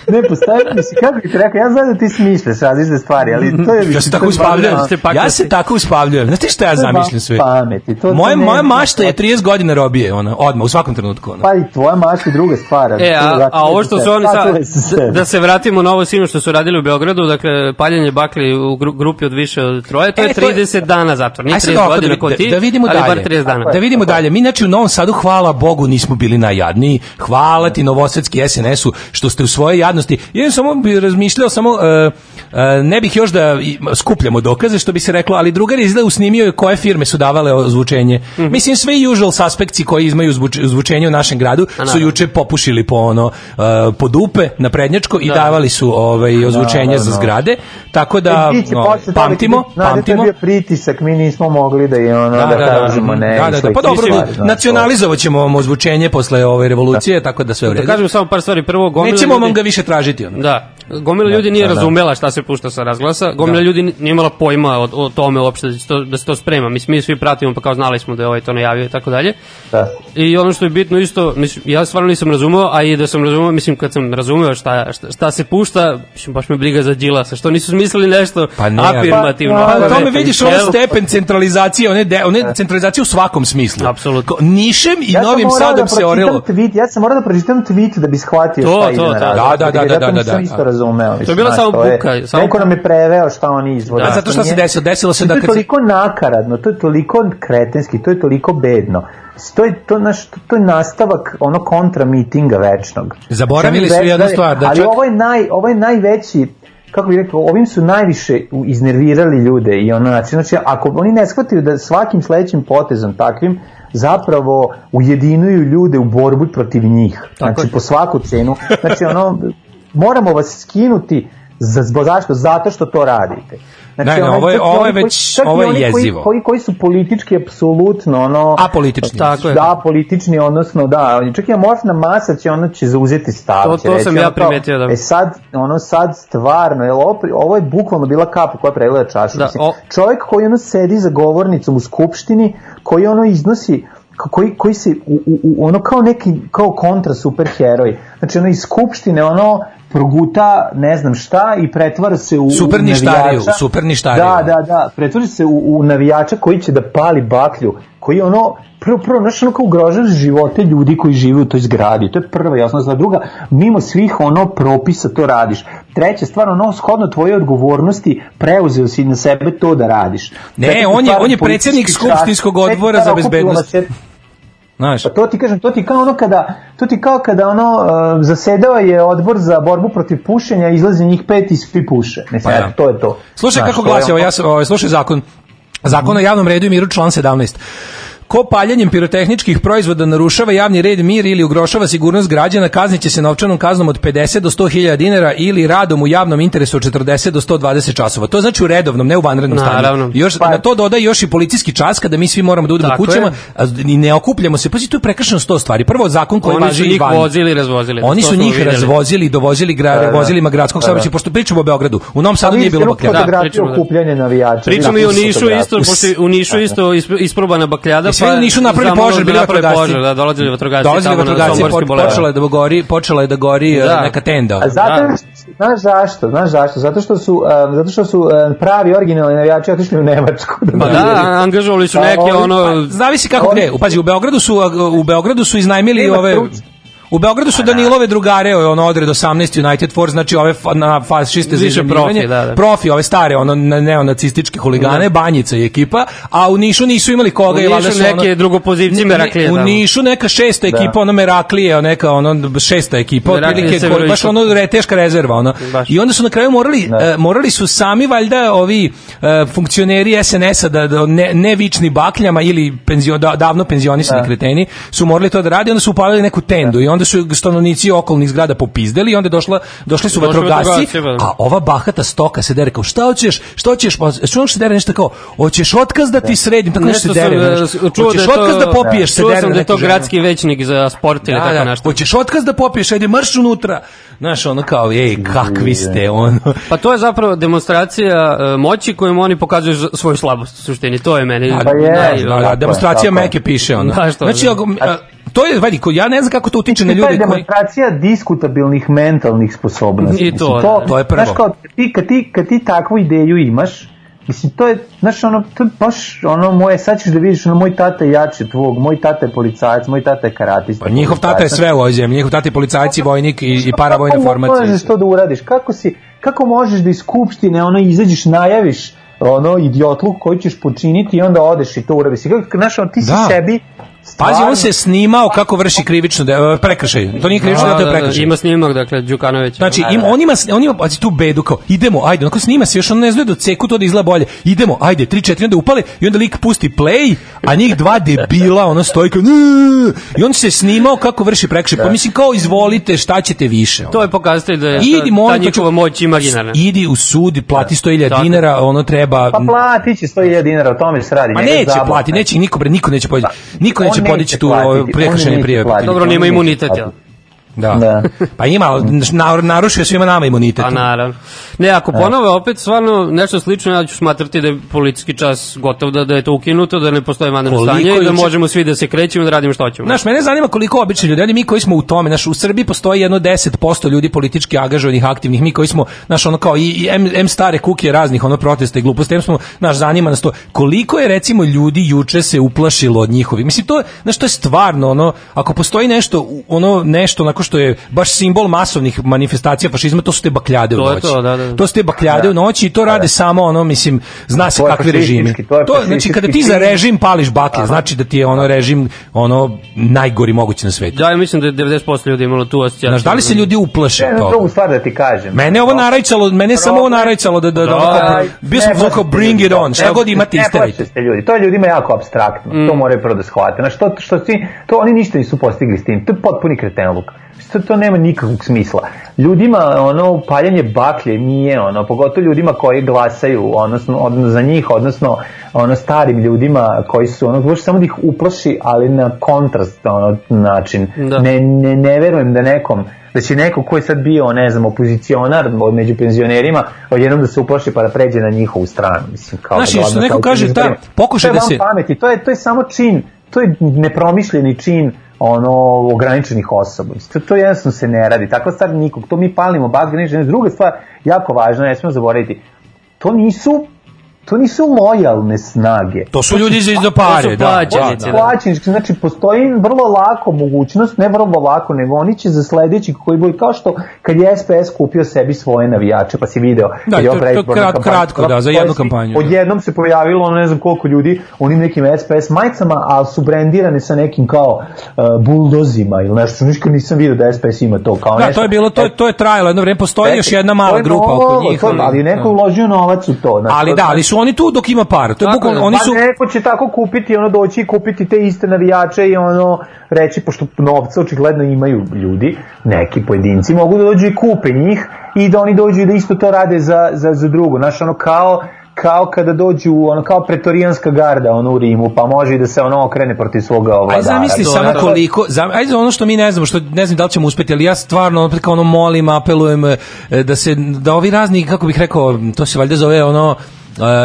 Ne, postoji, mislim, kako bih rekao, ja znam da ti smišljaš različite stvari, ali to je... Ja se tako je uspavljujem. Ja se tako uspavljujem. Znate šta ja zamišljam sve? pameti, to- ne- moja mašta je 30 godina robije, ona, odmah u svakom trenutku, ona. Pa i tvoja mašta je druga stvar. E, a, a ovo što su oni sad... da se vratimo na ovo sinu što su radili u Beogradu, dakle, paljenje bakli u gru- grupi od više od troje, to je E, to je- 30 dana zatvor. Nije Aj sad 30 ovako godina da, kao ti, da, da vidimo ali dalje. bar 30 dana. Da vidimo dalje. Mi znači u Novom Sadu hvala Bogu nismo bili najjadniji. Hvala ti Novosadski SNS-u što ste u svojoj jadnosti. Ja samo bih razmišljao samo e, e, ne bih još da skupljamo dokaze što bi se reklo, ali drugar je izgleda usnimio je koje firme su davale ozvučenje. Mhm. Mislim sve usual suspectsi koji imaju zvuč- zvučenje u našem gradu su juče popušili po ono e, po dupe na prednjačko i Da. davali su ovaj ozvučenje za Naravno. zgrade. Tako da ovaj, pamtimo, pamtimo. bio pritisak, mi nismo mogli da je ono, da, Da, da, da, kažemo ne. da, da, da, pa dobro, stvari, znaš, nacionalizovat ćemo vam ozvučenje posle ove revolucije, tako da sve u Da redu. kažem samo par stvari. Prvo, gomila Nećemo vam ga više tražiti. Ono. Da, gomila ljudi nije da, da. razumela šta se pušta sa razglasa, gomila ljudi nije imala pojma o, o tome uopšte da se, to, da se to sprema. Mislim, mi svi pratimo, pa kao znali smo da je ovaj to najavio i tako dalje. Da. I ono što je bitno isto, mislim, ja stvarno nisam razumeo, a i da sam razumeo, mislim, kad sam razumeo šta, šta, šta se pušta, mislim, baš me briga za Đilasa, što nisu smislili nešto Pa ne, afirmativno. Pa, Pa Pa, tome vidiš Evo. stepen centralizacije, one, de, one centralizacije u svakom smislu. Apsolutno. Nišem i sam Novim Sadom da se orilo. Tweet, ja sam morao da pročitam tweet da bi shvatio To, šta to, ide na to. razgovor. Da, da, da, da, Ja to da, nisam da. isto razumeo. mislim, je bila samo to je- buka, samo- Neko nam je preveo šta oni izvode. Da, A zato što se desilo? Desilo se da to je toliko nakaradno, to je toliko kretenski, to je toliko bedno. To je, to, naš, to, to je nastavak ono kontra mitinga večnog. Zaboravili su jednu stvar, da ali ovo je, naj, ovo je najveći kako bih rekao, ovim su najviše iznervirali ljude i ono, znači, znači, ako oni ne shvataju da svakim sledećim potezom takvim zapravo ujedinuju ljude u borbu protiv njih. Znači, po svaku cenu. Znači, ono, moramo vas skinuti za, zašto? Zato što to radite. Znači, Ne, ne, ovo je- ovo je koji- već- čak i ovo je oni koji- jezivo. Koji, koji su politički apsolutno ono Apolitični. Tako je. da politični odnosno da čak i amorfna masa će ono će zauzeti stav To- to reći, sam ja primetio, da. e sad ono sad stvarno jel ovo, ovo je bukvalno bila kapa koja pregleda čašu Da, Mislim, o- čovjek koji ono sedi za govornicom u skupštini koji ono iznosi koji, koji se u, u, u, ono kao neki kao kontra superheroj znači ono iz skupštine ono proguta ne znam šta i pretvara se u Super ništariju, navijača. super ništariju. da da da pretvara se u, u navijača koji će da pali baklju koji ono prvo prvo znaš ono kao ugrožava živote ljudi koji žive u toj zgradi to je prva osnovna stvar druga mimo svih ono propisa to radiš treća stvar ono shodno tvoje odgovornosti preuzeo si na sebe to da radiš Ne, Četvrta on je- on je predsjednik politički skupštinskog odbora za bezbednost. Znaš, Pa to ti kažem, to ti kao ono kada, to ti kao kada ono, uh, zasedao je odbor za borbu protiv pušenja, izlazi njih pet i svi puše. Mislim, Pa da. eto, to je to. Slušaj Znaš, kako glasi, ovo, ja sam, ovaj, slušaj zakon. Zakon o javnom redu i miru član 17. Ko paljenjem pirotehničkih proizvoda narušava javni red, mir ili ugrošava sigurnost građana, kazniće se novčanom kaznom od 50 do 100 hiljada dinara ili radom u javnom interesu od 40 do 120 časova. To znači u redovnom, ne u vanrednom stanju. Naravno. I Još, Pa- na to doda još i policijski čas kada mi svi moramo da udemo kućama i ne okupljamo se. Pazi, tu je prekršeno 100 stvari. Prvo, zakon koji Oni su važi i njih van. vozili i razvozili. Oni su njih videli. razvozili, dovozili gra, Da, da. vozilima gradskog Da, da. saobraćaja, pošto pričamo o Beogradu. U Novom Sadu nije bilo bakljada. fotografiju pričamo da- navijača. Pričamo i o Nišu isto, pošto u Nišu isto isp- isprobana bakljada. I svi u Nišu napravili požar, da bili vatrogasci. požar, Da, dolazili vatrogasci. Dolazili tamo na vatrogasci, po- počela je da gori, počela je da gori Da. uh, neka tenda. A zato, Da. znaš zašto? Znaš zašto? Zato što su, um, zato što su um, pravi originalni navijači otišli u Nemačku. Pa navijaju. da, angažovali su Pa neke ono... Zavisi kako gde. Pazi, u Beogradu su u Beogradu su iznajmili ove. U Beogradu su Danilove drugare, ono odred 18 United Force, znači ove fa, na fašiste za profi, da, da. Profi, ove stare, ono ne- neonacističke huligane, Banjica i ekipa, a u Nišu nisu imali koga U i valjda Nišu su ono- neke drugopozivci Ne- Meraklije U tamo. Nišu neka šesta ekipa, ono Meraklije, neka ono šesta ekipa, otprilike baš ono re, teška rezerva, ono. Baš. I onda su na kraju morali e, morali su sami valjda ovi e, funkcioneri SNS-a da, da ne, ne vični bakljama ili penzio, da, davno penzionisani kreteni su morali to da radi, onda su upalili neku tendu i onda su stanovnici okolnih zgrada popizdeli i onda je došla, došli su vatrogasci, ba. a ova bahata stoka se dere kao šta hoćeš, šta hoćeš, pa što se dere nešto kao, hoćeš otkaz da ti sredim, tako nešto se dere, e, znaš. čuo da hoćeš otkaz da popiješ, se Čuo dere sam da je to gradski većnik za sport ili Da, tako da, nešto. hoćeš otkaz da popiješ, ajde marš unutra. Znaš, ono kao, ej, kakvi ste, ono. Pa to je zapravo demonstracija e, moći kojom oni pokazuju svoju slabost u suštini. To je meni. Pa Da, da, demonstracija. Meke piše ono. Da, što- znači, to je, vidi, ko- ja ne znam kako to utiče na To ljude koji... demonstracija diskutabilnih mentalnih sposobnosti. I to, Mislim, da. To je prvo. Znaš, kao, ti, kad, ti, kad ti takvu ideju imaš, mislim, to je, znaš, ono, to je baš, ono, moje, sad ćeš da vidiš, ono, moj tata je jači od tvog, moj tata je policajac, moj tata je karatista. Pa njihov tata je policajac. sve u ovoj zemlji, njihov tata je policajci, vojnik i, i paravojna Kako formacija. možeš to da uradiš? Kako, si, kako možeš da iz skupštine ono, izađeš, najaviš ono idiotluk koji ćeš počiniti i onda odeš i to uradiš. I kako, znaš, ono, ti si Da. sebi Pazi, on se snimao kako vrši krivično de, prekršaj. To nije krivično, Da, to je da, da, prekršaj. ima snimak, dakle, Đukanović. Znači, im, on ima, on ima, pazi tu bedu kao, idemo, ajde, onako snima se, još on ne zna da ceku to da izgleda bolje. Idemo, ajde, 3 4 onda upale i onda lik pusti play, a njih dva debila, ono stoji kao, i on se snimao kako vrši prekršaj. Pa mislim kao, izvolite, šta ćete više? ono. To je pokazatelj da je Idi, ta, molim ta njihova moć imaginarna. Idi u sud, plati 100.000 Tako. dinara, ono treba... Pa plati će 100.000 dinara, o tome se radi. Ma njega neće plati, neće niko, bre, niko neće podići. Niko on neće neće podići tu on prekršajne platiti. Dobro, nema imunitet, jel? Da. Da. Pa ima, narušio svima nama imunitet. Pa naravno. Ne, ako ponove opet stvarno nešto slično, ja ću smatrati da je policijski čas gotov, da, da je to ukinuto, da ne postoji vanredno stanje i da možemo svi da se krećemo i da radimo što hoćemo. Znaš, mene zanima koliko obični ljudi, ali mi koji smo u tome, znaš, u Srbiji postoji jedno 10% ljudi politički angažovanih, aktivnih, mi koji smo, znaš, ono kao, i, i M, M stare kukije raznih, ono, protesta i gluposti, M smo, znaš, zanima nas to, koliko je, recimo, ljudi juče se uplašilo od njihovih, mislim, to znaš, to je stvarno, ono, ako postoji nešto, ono, nešto, onako što je baš simbol masovnih manifestacija fašizma, to su te bakljade To u noći. to, da, da. To su te bakljade u noći i to rade samo, ono, mislim, zna se To kakvi režimi. to je To, znači, kada ti za režim pališ baklje, znači da ti je ono režim, ono, najgori mogući na svetu. Da, ja mislim da je 90% ljudi imalo tu asocijaciju. Znaš, da li se ljudi uplaše Jednu to? drugu stvar da ti kažem. Mene ovo narajcalo, mene samo ovo narajcalo da, da, da, Aj, bio ne sam bring it on, šta ne- god imate ne isterajte. se ljudi, to je ljudima jako abstraktno, to moraju prvo da shvate. Znaš, to, što ti, to oni ništa nisu postigli s tim, to je potpuni kretenluk. To, to nema nikakvog smisla. Ljudima, ono, paljanje baklje nije, ono, pogotovo ljudima koji glasaju, odnosno, odnosno za njih, odnosno, ono, starim ljudima koji su, ono, možeš samo da ih uplaši, ali na kontrast, ono, način. Da. Ne, ne, ne verujem da nekom, da će neko ko je sad bio, ne znam, opozicionar od među penzionerima, odjednom da se uplaši pa da pređe na njihovu stranu. Mislim, kao Znaš, da što neko kaže, ta- izgleda. pokušaj to je da se- pameti, to je, to je samo čin, to je nepromišljeni čin ono ograničenih osoba. To, to jednostavno se ne radi. Takva stvar nikog. To mi palimo ne Druga stvar, jako važna, ne smemo zaboraviti. To nisu to nisu lojalne snage. To su ljudi za za to pare, su da. plaćenici, da, da. da. plaćenički, znači postoji vrlo lako mogućnost, ne vrlo lako, nego oni će za sledeći koji boji, kao što kad je SPS kupio sebi svoje navijače, pa si video, Da, je to- to predizborna krat- kratko, da, za jednu kampanju. Odjednom se pojavilo, ono ne znam koliko ljudi, onim nekim SPS majicama, ali su brendirane sa nekim kao uh, buldozima ili nešto, ništa nisam video da SPS ima to kao Da, nešto. to je bilo, to, je- to je trajalo jedno vreme, postoji još jedna To mala je grupa novo, oko njih. to- ali neko je uložio novac u to. znači, Ali to- da, ali su oni tu dok ima para. To je bukvalno, oni Pa su... neko će tako kupiti, ono doći i kupiti te iste navijače i ono reći, pošto novca očigledno imaju ljudi, neki pojedinci, mogu da dođu i kupe njih i da oni dođu i da isto to rade za, za, za drugo. Znaš, ono kao kao kada dođu ono kao pretorijanska garda ono u Rimu pa može i da se ono okrene protiv svoga vladara. Aj zamisli samo koliko, zam, aj za ono što mi ne znamo, što ne znam da li ćemo uspeti, ali ja stvarno opet kao ono molim, apelujem e, da se da ovi razni kako bih rekao, to se valjda zove ono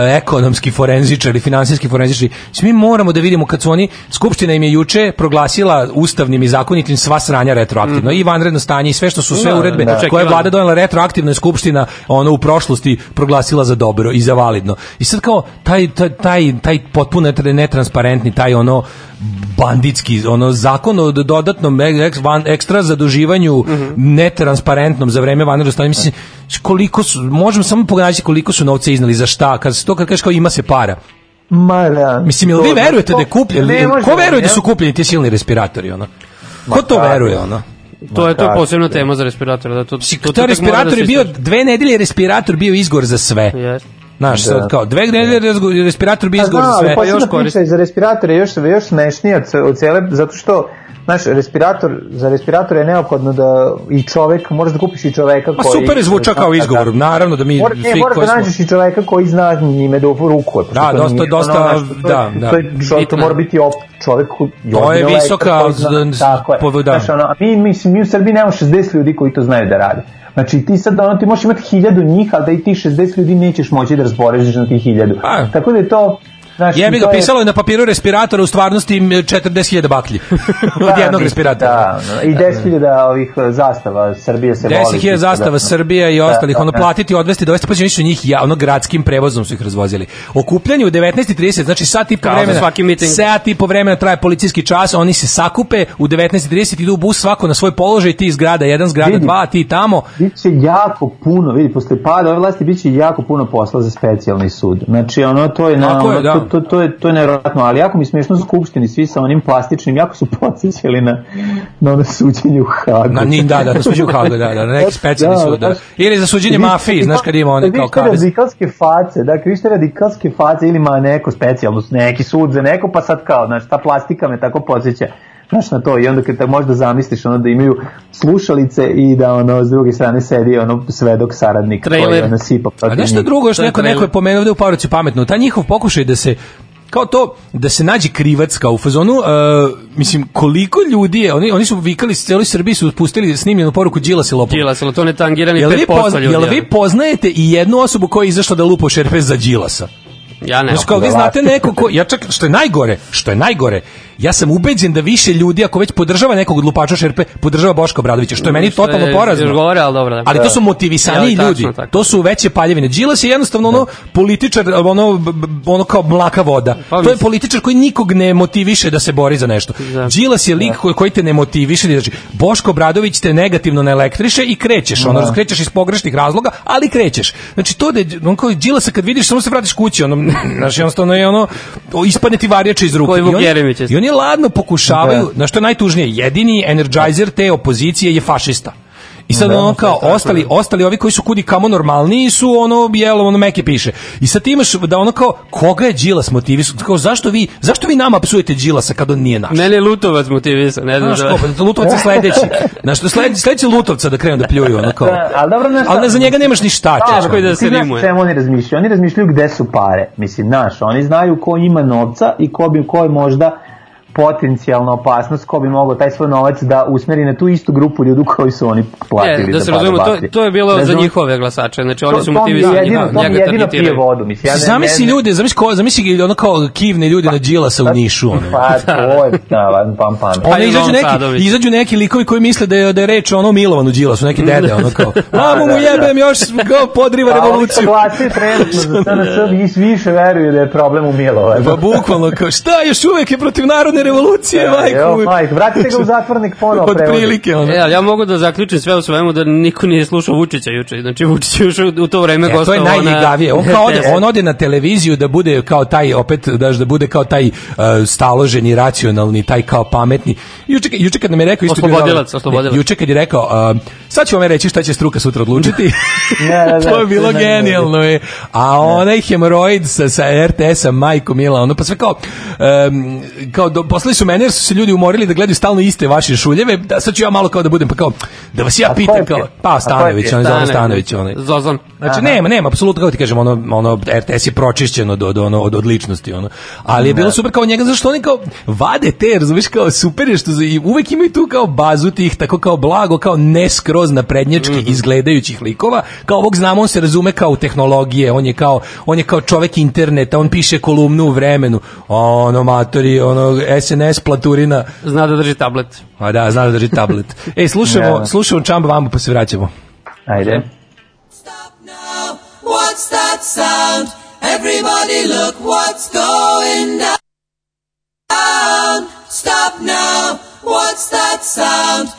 ekonomski forenzičari, finansijski forenzičari. Mi moramo da vidimo kad su oni, Skupština im je juče proglasila ustavnim i zakonitim sva sranja retroaktivno, i vanredno stanje i sve što su sve Da, uredbe da. koje je vlada donela retroaktivno je Skupština ono u prošlosti proglasila za dobro i za validno. I sad kao taj, taj, taj, taj potpuno netra- netransparentni, taj ono banditski, ono zakon o dodatnom ek- van- ekstra zaduživanju netransparentnom za vreme vanrednog stanja, mislim, koliko su, možemo samo pogledati koliko su novce iznali, za šta, kad se to kad kažeš kao ima se para. Ma, da, Mislim, jel vi to- verujete da je kupljen, ko veruje da su kupljeni ti silni respiratori, ono? Ko to veruje, ono? To je to posebna tema za respirator. Da, to, to, To respirator je bio, dve nedelje je respirator bio izgor za sve. Yes. Znaš, Da. sad kao, dve nedelje respirator bio Pa izgor za sve. posebna još koristi. za respiratore još, još smešnija od, ce- od cele, zato što Znaš, respirator, za respirator je neophodno da i čovek, moraš da kupiš i čoveka Pa koji... super je zvuča kao izgovor, naravno da mi Mora, ne, svi moraš da smo... nađeš i čoveka koji zna njime da rukuje. pošto Da, to dosta- nije dosta, ono, znaš, to da, da. To, je, čovjek, to Bitno. mora biti op, čovek koji To je visoka zna- tako je. da. Znaš, ono, a mi, mislim, mi u Srbiji nemamo 60 ljudi koji to znaju da rade. Znači ti sad ono, ti možeš imati hiljadu njih, ali da i ti 60 ljudi nećeš moći da razborežiš na tih hiljadu. A. Tako da je to... Znači, Jebi ga, je- pisalo je na papiru respiratora, u stvarnosti m, 40.000 baklji. Od Da, jednog respiratora. Da, no, i 10.000 ovih e, zastava Srbije se voli. 10.000 čisto zastava da- Srbija i Da, ostalih, da, ono da. platiti, odvesti, dovesti, pa će su njih ja, ono gradskim prevozom su ih razvozili. Okupljanje u 19.30, znači sat i po vremena, svaki miting. sat i po vremena traje policijski čas, oni se sakupe, u 19.30 idu u bus svako na svoj položaj, ti iz grada 1, zgrada Vidi. 2, ti tamo, Biće jako puno, vidi, posle pada ove vlasti biće jako puno posla za specijalni sud. Znači, ono, to je, na, Tako je, ono, da. To, to, je, to je nevjerojatno, ali jako mi smiješno skupštini, svi sa onim plastičnim, jako su podsjećali na, na ono suđenje u Hagu. na Nin, da, da, na suđu u Hagu, da, da, na neki specijalni Da, sud, da. Ili za suđenje mafiji, znaš kad ima one kao kavez. radikalske face, da, kad vidiš te radikalske face ili ima neko specijalno, neki sud za neko, pa sad kao, znaš, ta plastika me tako podsjeća znaš na to i onda kad te možda zamisliš ono da imaju slušalice i da ono s druge strane sedi ono svedok saradnik koji Trailer. ono sipa A protiv nešto drugo, još je neko, neko je pomenuo ovde u Paroću pametno, ta njihov pokušaj da se kao to da se nađe krivac kao u fazonu uh, mislim koliko ljudi je oni oni su vikali s celoj Srbiji su pustili snimljenu poruku Đilas i lopov Đilas, ali to ne tangirani Jel vi, 5% pozna, ljudi. jel vi poznajete i jednu osobu koja je izašla da lupa u šerpe za Đilasa? Ja ne. Znači, kao vi znate neko ko, ja čak, što je najgore, što je najgore, ja sam ubeđen da više ljudi, ako već podržava nekog od lupača šerpe, podržava Boška Obradovića, što je meni Što je totalno porazno. još gore, ali dobro, da. Ali to su motivisaniji Ja, tačno, ljudi, tako. to su veće paljevine. Đilas je jednostavno ono političar, ono, ono kao mlaka voda. Pa to je političar koji nikog ne motiviše da se bori za nešto. Da. Đilas je lik koji, koji te ne motiviše, znači Boško Obradović te negativno ne elektriše i krećeš, ono, krećeš iz pogrešnih razloga, ali krećeš. Znači to da on kao Đilasa kad vidiš, samo se vratiš kući, ono, znači jednostavno je ono, ispadne ti varjače iz ruke. Koji I. I oni ladno pokušavaju, na što je najtužnije, jedini energizer te opozicije je fašista. I sad ono kao ostali ostali ovi koji su kudi kamo normalniji su ono jelo ono meke piše. I sad ti imaš da ono kao koga je Đilas motivisao? Kao zašto vi zašto vi nama psujete Đilasa kad on nije naš? Mene je Lutovac motivisao, ne znam Znaš, da... ko, pa Lutovac je sledeći. Znaš, što sledeći, sledeći Lutovca da krenu da pljuju, ono kao. Da, ali dobro, znaš šta- Ali ne, za njega nemaš ni šta, čečko. je da se znaš rimuje. čemu oni razmišljaju? Oni razmišljaju gde su pare. Mislim, znaš, oni znaju ko ima novca i ko bi ko je možda potencijalna opasnost ko bi mogao taj svoj novac da usmeri na tu istu grupu ljudi koji su oni platili E, da se razumemo, to, to je bilo za Razumeš? njihove glasače, znači oni To- su to mi motivisani jedino, da to mi njega jedino pije targetiraju. vodu, mislim. Ja ne, Zamisli ne, ljude, zamisli, ko, zamisli ono kao kivne ljude na Đilasa u Nišu. Ono. Pa, to je, da, pam, pam. Pa izađu neki, izađu neki likovi koji misle da je, da je reč ono Milovanu Đilasu, neki dede, ono kao, mamu mu da, da. jebem još, kao podriva Pa oni revoluciju. glasaju trenutno za SNS vis- više veruju da je problem u Milovanju. Pa bukvalno, kao, šta, još uvek je protiv narodne revolucije, Evo, majku. majko, vratite ga u zatvornik ponovo Od prilike, ono. E, ali ja mogu da zaključim sve u svemu da niko nije slušao Vučića juče. Znači Vučić je ušao u to vreme E, to je najljigavije. On kao ode, on ode na televiziju da bude kao taj opet daš da bude kao taj uh, staloženi, racionalni, taj kao pametni. Juče juče kad nam je rekao isto Oslobodilac, oslobodilac. Ne, Juče kad je rekao uh, sad ću vam reći šta će struka sutra odlučiti. Ne, da, to je bilo je genijalno je. A onaj hemoroid sa, sa RTS-a, majko mila, ono pa sve kao, um, kao do, poslali su mene jer su se ljudi umorili da gledaju stalno iste vaše šuljeve, da sad ću ja malo kao da budem, pa kao, da vas ja pitam kao, pa Stanović, pio? on je Zoran Stanović, onaj. Zozan. Znači nema, nema, apsolutno kako ti kažem, ono, ono RTS je pročišćeno do, do, ono, od, od ličnosti, ono. Ali je bilo super kao njega, zašto oni kao vade te, razumiješ, kao super je što za- i uvek imaju tu kao bazu tih, tako kao blago, kao ne skroz naprednjački Mhm. izgledajućih likova, kao ovog znamo, on se razume kao u tehnologije, on je kao, on je kao čovek interneta, on piše kolumnu u vremenu, ono, matori, ono, SNS, platurina, Zna da drži tablet. a da, zna da drži tablet. Ej, slušamo, slušamo Čamba Vambu pa se vraćamo. Ajde. Stop now. What's that sound? Everybody look what's going down. Stop now. What's that sound?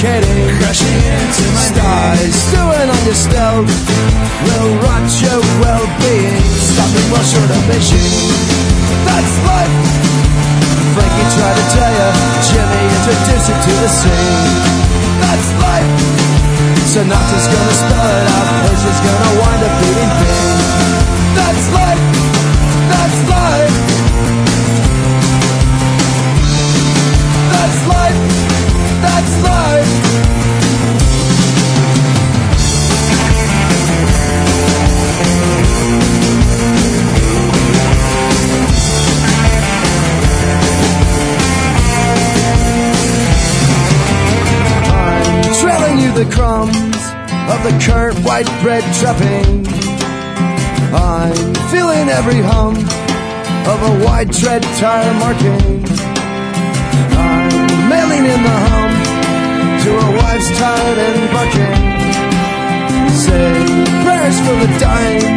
Intoxicating, crushing into my skies, stewing on your stealth. Will rot your well-being, stopping well short of mission. That's life. Frankie tried to tell you, Jimmy introduced you to the scene. That's life. Sinatra's gonna spell it out, Percy's gonna wind up beating white bread trapping. I'm feeling every hum of a wide tread tire marking. I'm mailing in the hum to a wife's tired and barking. Say prayers for the dying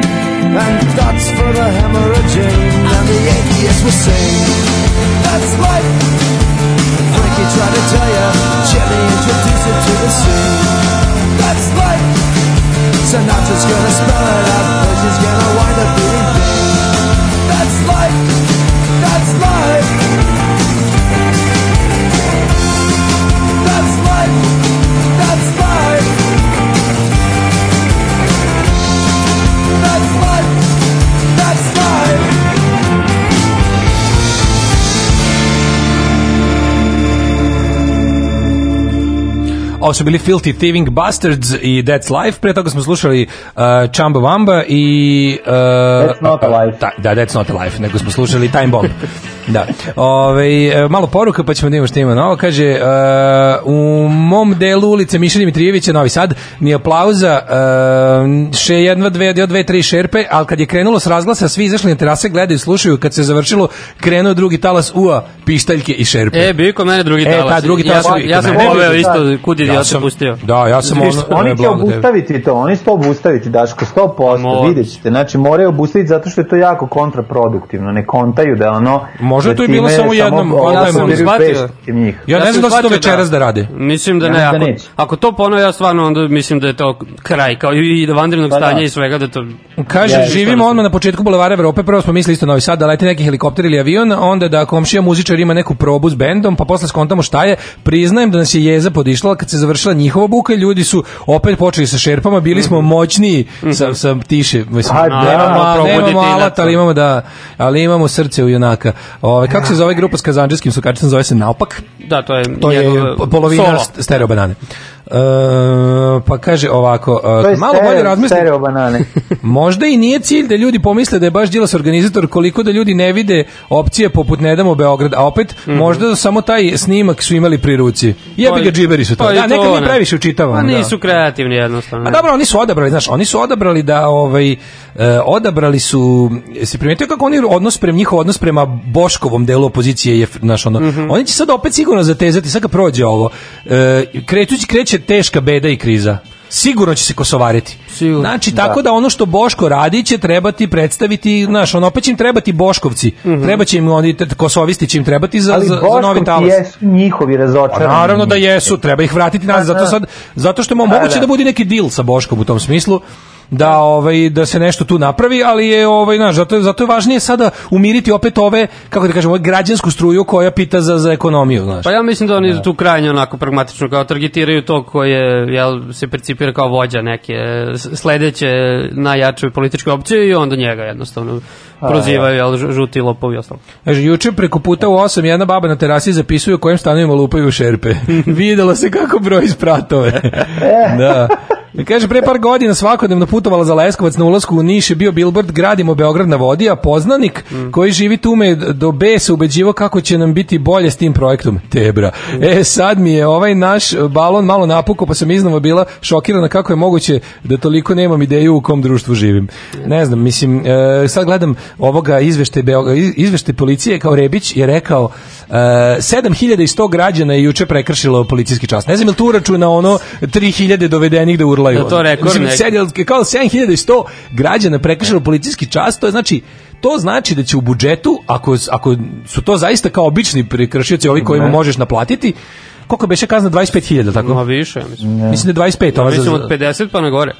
and thoughts for the hemorrhaging. And the atheist will sing, that's life. Frankie tried to tell you, Sinatra's gonna spell Ovo su bili Filthy Thieving Bastards i That's Life. Pre toga smo slušali uh, Chamba Wamba i... Uh, That's not a life. Da, da, That's not a life, nego smo slušali Time Bomb. da. Ove, e, malo poruka pa ćemo da imamo što ima novo. Kaže, uh, u mom delu ulice Miša Dimitrijevića, Novi Sad, ni aplauza, uh, še jedna, dve, dve, dve, tri šerpe, ali kad je krenulo s razglasa, svi izašli na terase, gledaju, slušaju, kad se završilo, krenuo drugi talas ua, pištaljke i šerpe. E, bio kod mene drugi E, talas. ta drugi talas Ja, sam- ja sam poveo isto, kud je Ja sam- pustio. Da, ja sam ono... oni će obustaviti to, oni će to obustaviti, Daško, 100%, Mora. vidjet ćete. Znači, moraju obustaviti zato što je to jako kontraproduktivno, ne kontaju da ono... Možda je da to i bilo samo jednom, ja sam njih. Ja, ne znam da će to večeras da rade. Mislim da Ja ne, da ako, ako to ponove, ja stvarno onda mislim da je to kraj, kao i do vanrednog Pa da. stanja i svega da to... Kaže, Ja, živimo odmah na početku Bulevara Evrope, prvo smo mislili isto Novi Sad da leti neki helikopter ili avion, onda da komšija muzičar ima neku probu s bendom, pa posle skontamo šta je. Priznajem da nas je jeza podišla kad se završila njihova buka, ljudi su opet počeli sa šerpama, bili smo moćniji sa, sa tiše. Mislim, A, da, nemamo, nemamo alat, ali imamo da, ali imamo srce u junaka. Ove, kako se zove grupa s kazanđarskim sukačicom, zove se Naopak. Da, to je, To je polovina solo. stereo banane. E, pa kaže ovako, To je malo bolje stereo, stereo banane. Možda i nije cilj da ljudi pomisle da je baš Đilas organizator koliko da ljudi ne vide opcije poput Ne damo Beograd, a opet možda samo taj snimak su imali pri ruci. Jebi ga džiberi su to. Pa da, nekad mi ne. previše učitavamo. Pa da. nisu kreativni jednostavno. A dobro, oni su odabrali, znaš, oni su odabrali da ovaj e, odabrali su se primetio kako oni odnos prema njihov odnos prema Boškovom delu opozicije je znaš ono. Oni će sad opet sigurno zatezati sad kad prođe ovo. E, krećući kreće teška beda i kriza. sigurno će se kosovariti. Sigurno. Znači, tako da ono što Boško radi će trebati predstaviti, znaš, ono opet će im trebati Boškovci, treba će im oni, kosovisti će im trebati za, Ali za, za novi Boškovci talas. jesu njihovi Pa razočarani. naravno da jesu, treba ih vratiti nazad, zato da. sad zato što je mo- Da, moguće da. da bude neki deal sa Boškom u tom smislu da ovaj da se nešto tu napravi, ali je ovaj znaš, zato je, zato je važnije sada umiriti opet ove kako da kažemo građansku struju koja pita za za ekonomiju, znaš. Pa ja mislim da oni tu krajnje onako pragmatično kao targetiraju to koje jel, se percipira kao vođa neke sledeće najjače političke opcije i onda njega jednostavno prozivaju jel, žu- žuti lopovi i ostalo. Kaže, juče preko puta u 8 jedna baba na terasi zapisuje u kojim stanovima lupaju šerpe. Videlo se kako broj spratove. da. Kaže, pre par godina svakodnevno putovala za Leskovac na ulasku u Niš je bio billboard Gradimo Beograd na vodi, a poznanik koji živi tu me do B se ubeđivo kako će nam biti bolje s tim projektom. Tebra. E, sad mi je ovaj naš balon malo napukao, pa sam iznova bila šokirana kako je moguće da toliko nemam ideju u kom društvu živim. Ne znam, mislim, e, sad gledam ovoga izvešte, izvešte policije kao Rebić je rekao e, 7100 građana je juče prekršilo policijski čas. Ne znam, je li tu uračuna ono 3000 dovedenih da urlaju? Da, to rekord Mislim, neki. kao 7100 građana prekršilo policijski čas, to je znači to znači da će u budžetu, ako, ako su to zaista kao obični prekršioci, ovi kojima možeš naplatiti, koliko beše kazna 25.000, tako? Ma više, ja mislim. Mislim da je 25. ova za- Mislim od 50 pa na gore.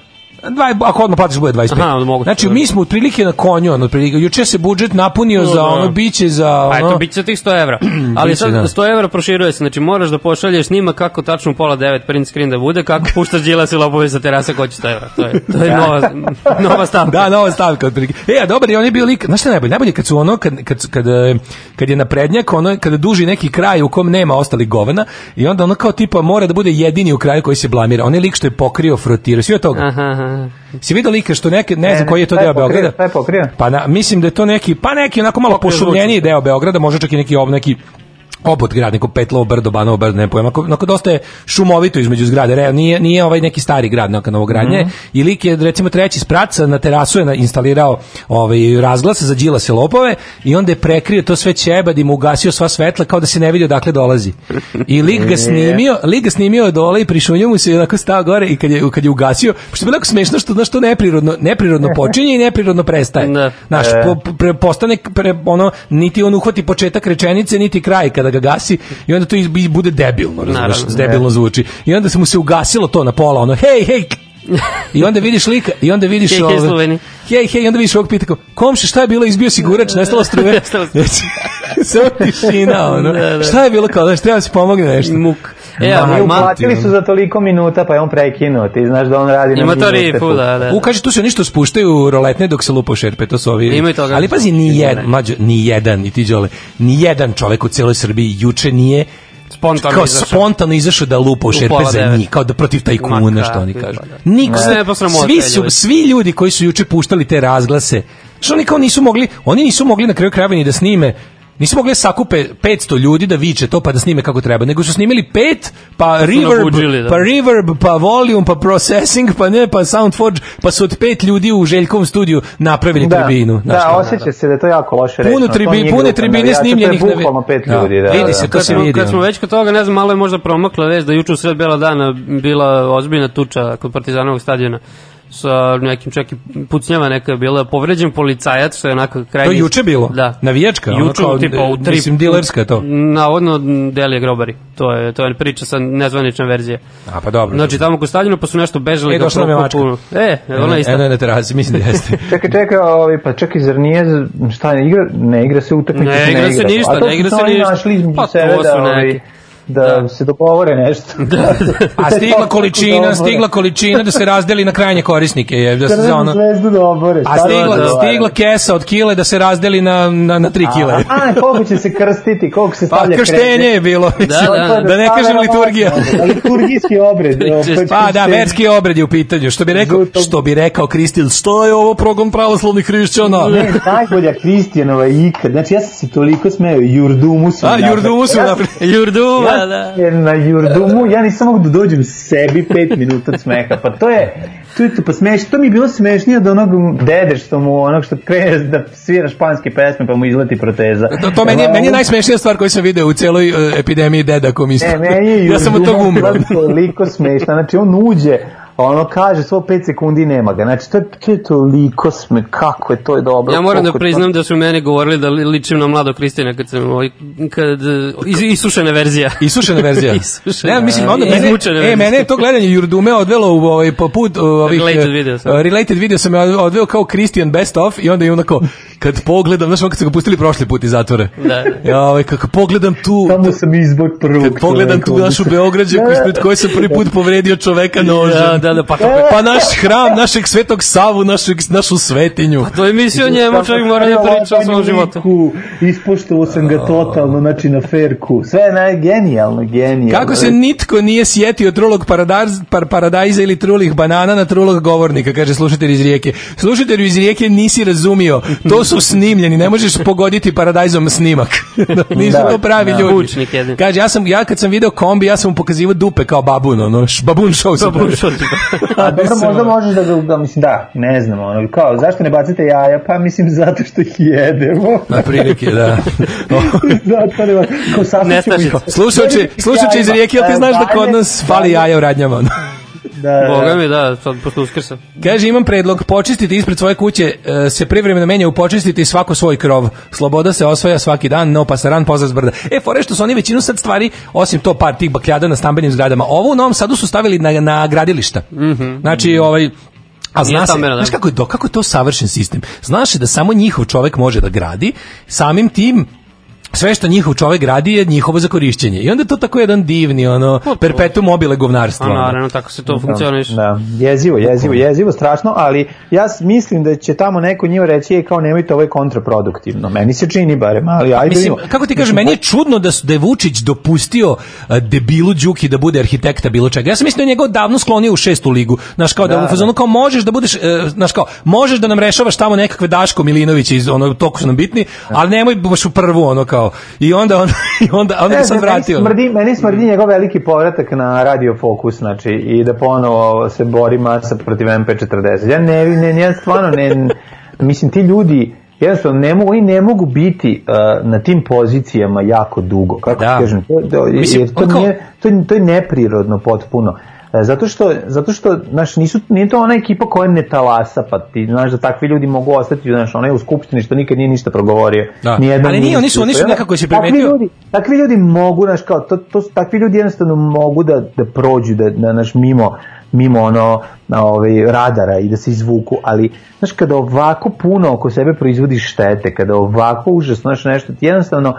Dva, ako odmah platiš bude 25. Aha, onda mogu znači, to. mi smo otprilike na konju, ono, otprilike, juče se budžet napunio No, za da. ono biće za Pa ono... eto, bit će tih 100 evra. Ali Biće, sad da. 100 evra proširuje se, znači moraš da pošalješ snima kako tačno pola 9 print screen da bude, kako puštaš džila i lopove sa terase ko će 100 evra. To je, to je nova, nova stavka. Da, nova stavka otprilike. E, a dobar je, on je bio lik, znaš šta je najbolje? Najbolje kad su ono, kad, kad, kad, e, kad je naprednjak, ono, kada duži neki kraj u kom nema ostalih govana i onda ono kao tipa mora da bude jedini u kraju koji se blamira. On je lik što je pokrio, frotirao, svi od toga. Aha, aha. Si vidio lika što neke, ne znam ne, koji je to deo pokrio, Beograda? pokrio? Pa na, mislim da je to neki, pa neki onako malo pošumljeniji deo Beograda, možda čak i neki ob, neki obod grad, neko Petlovo brdo, Banovo brdo, ne pojma, onako, dosta je šumovito između zgrade, Re, nije, nije ovaj neki stari grad, neka novogradnje, Mhm. i lik je, recimo, treći sprat na terasu je instalirao ovaj, razglas za džila se lopove i onda je prekrio to sve ćebad i mu ugasio sva svetla kao da se ne vidi odakle dolazi. I lik ga snimio, lik ga snimio dole i prišunio mu se i onako stao gore i kad je, kad je ugasio, pošto je bilo smešno što, znaš, to neprirodno, neprirodno počinje i neprirodno prestaje. Da. Znaš, po, pre, postane pre, ono, niti on uhvati početak rečenice, niti kraj kada ga gasi i onda to bude debilno, razumeš, Naravno. debilno zvuči. I onda se mu se ugasilo to na pola, ono, hej, hej, I onda vidiš lika, i onda vidiš Hej, hej, ove- Sloveni. Hej, hej, i onda vidiš ovog pita kao, komši, šta je bilo, izbio si gurač, nestalo struje. Nestalo struje. Znači, Samo tišina, ono. Da, da. Šta je bilo kao, znaš, treba da se pomogne nešto. Muk. E, Ma, a, I ma, uplatili su za toliko minuta, pa je on prekinuo. Ti znaš da on radi ima na to rifu, da, da. U, kaže, tu se ništa spuštaju roletne dok se lupa u šerpe, to su ovi... Ima i toga. Ali pazi, ni jedan, mlađo, ni jedan, i ti đole, ni jedan čovek u celoj Srbiji juče nije Spontano kao izašao. spontano izašao da lupa u šerpe za njih, kao da protiv tajkuna, što oni kakvi, kažu. pa da. Niko, Ne, ne, pa svi, su, svi ljudi koji su juče puštali te razglase, što oni kao nisu mogli, oni nisu mogli na kraju krajeva ni da snime Nisu mogli da sakupe 500 ljudi da viče to pa da snime kako treba, nego su snimili pet, pa reverb, nabuđili, da. pa reverb, pa volume, pa processing, pa ne, pa soundforge, pa su od pet ljudi u Željkovom studiju napravili Da, tribinu. da, kao. osjeća se da je to jako loše Puno rečeno. To tribi- pune tribine snimljenih To na je bukvalno pet Da. ljudi. Da, Vidi da, se, da. to kad se vidi. kad smo već kod toga, ne znam, malo je možda promakla vez da juče u sred bela dana bila ozbiljna tuča kod Partizanovog stadiona sa nekim čak i pucnjava neka je bila povređen policajac što je onako krajnji... To je juče bilo? Da. Navijačka? Juče, kao, tipa u tri... mislim, dilerska je to? Navodno delije grobari. To je, to je priča sa nezvanična verzija. A pa dobro. Znači tamo kod stadiona pa su nešto bežali E, ga došla nam je prokopu- E, ona ista. Eno je na terasi, mislim da jeste. Čekaj, čekaj, ovi, pa čekaj, zar nije, šta ne igra, ne igra se utakmica, Ne se igra se ništa, ne igra se ništa. Pa to su da, ovi, neki. Da, Da. se dogovore nešto. A stigla količina, stigla količina da se razdeli na krajnje korisnike, je da se za ono zvezdu da obore. A stigla, stigla kesa od kile da se razdeli na, na, na tri kile. A, koliko će se krstiti, koliko se Pa stavlja krštenje je bilo, mislim, da, da, ne kažem liturgija. Liturgijski obred. opet Pa da, verski obred je u pitanju. Što bi rekao, što bi rekao Kristil, što je ovo progon pravoslavnih hrišćana? Ne, najbolja Kristijanova ikad. Znači, ja sam se toliko smeo, Jurdumu su A. Jurdumu su sam- napravili. Ja da. se na Jurdumu, ja nisam mogu da dođem sebi pet minuta od smeha, pa to je, to je to, pa smeš, to mi je bilo smešnije od onog dede što mu, onog što krene da svira španske pesme pa mu izleti proteza. To, to meni, je, meni je najsmešnija stvar koju sam video u celoj uh, epidemiji deda kom isto. Ne, meni je ja sam od tog Jurduma umro. toliko smešna, znači on uđe, ono kaže svo 5 sekundi nema ga. Znači, to je, to je toliko sme, kako je to je dobro. Ja moram da je to- priznam da su meni govorili da li- ličim na mlado Kristina kad sam ovaj, kad, e, is, isušena verzija. Isušena verzija. Isušena. Ne, mislim, onda mene, e, verzija. mene je to gledanje Jurdume odvelo u ovaj po put uh, ovih Related uh, video sam. uh, related video sam me odveo kao Christian best of i onda je onako kad pogledam, znaš, kad su ga pustili prošli put iz zatvora. Da. Ja, ovaj kako pogledam tu Tamo sam izbog prvog kad pogledam tu našu Beograđanku Da. ispred koje sam prvi put povredio čoveka nožem. Da, da, da, pa Pa naš hram, našeg svetog Savu, našeg, našu svetinju. To je emisija o njemu, čovjek mora da priča o svom životu. Ispoštovao sam ga totalno, znači na ferku. Sve je naj, genijalno. Kako se nitko nije sjetio trulog paradajz, par, paradajza ili trulih banana na trulog govornika, kaže slušatelj iz rijeke. Slušatelj iz rijeke nisi razumio, to su snimljeni, ne možeš pogoditi paradajzom snimak. Nisu Da, to pravi da. ljudi. Jedan. Kaže, ja, sam, ja kad sam video kombi, ja sam mu pokazivao dupe kao babun, ono, š, babun show Babun show A dobro, možda možeš da ga, da, mislim, da, ne znam, ono, kao, zašto ne bacite jaja? Pa mislim, zato što ih jedemo. Na prilike, da. zato ne, kao sasvim Nestašica. Slušajući, slušajući iz rijeke, ti znaš da kod nas fali jaja u radnjama? ono? Da, da. Boga mi, da, sad posle uskrsa. Kaže, imam predlog, počistiti ispred svoje kuće, e, se privremeno menja u počistiti svako svoj krov. Sloboda se osvaja svaki dan, no pasaran pozdrav s brda. E, fore što su oni većinu sad stvari, osim to par tih bakljada na stambenim zgradama, ovo u Novom Sadu su stavili na, na gradilišta. Znači, ovaj, a zna Nije se, stambeno, da. znaš kako je, to, kako je to savršen sistem? Znaš da samo njihov čovek može da gradi, samim tim sve što njihov čovek gradi je njihovo za korišćenje. I onda je to tako jedan divni, ono, perpetuum mobile govnarstva. A ono. naravno, tako se to funkcioniše. Da, jezivo, jezivo, jezivo, strašno, ali ja mislim da će tamo neko njima reći, ej, kao nemojte, ovo je kontraproduktivno. Meni se čini barem, ali ajde Mislim, kako ti kažem, meni je čudno da, su, da je Vučić dopustio debilu Đuki da bude arhitekta bilo čega. Ja sam mislio da je njega davno sklonio u šestu ligu. Znaš, kao da, Da, fazonu kao možeš da budeš, e, znaš kao, možeš da nam rešavaš tamo nekakve Daško Milinovića iz ono, toliko su nam bitni, ali nemoj baš u prvu, ono kao. I onda on, i onda, onda ga Ne sam znam, meni vratio. smrdi, meni smrdi njegov veliki povratak na Radio Fokus, znači, i da ponovo se bori masa protiv MP40. Ja ne, ne, ja stvarno ne, mislim, ti ljudi, jednostavno ne mogu, oni ne mogu biti uh, na tim pozicijama jako dugo, kako Da. kažem, to, to, Mislim, jer to, on kao- nije, to, je- to je neprirodno potpuno. E, Zato što, zato što, znaš, nisu, nije to ona ekipa koja ne talasa, pa ti, znaš, da takvi ljudi mogu ostati, znaš, onaj u skupštini što nikad nije ništa progovorio. Da. Nijedan Ali nije, oni su- oni su nekako takvi primetio- ljudi- takvi ljudi mogu, znaš, kao, to, to, takvi ljudi jednostavno mogu da, da prođu, da, da znaš, mimo, mimo ono, na ovaj, radara i da se izvuku, ali, znaš, kada ovako puno oko sebe proizvodiš štete, kada ovako užasno, znaš, nešto, ti jednostavno,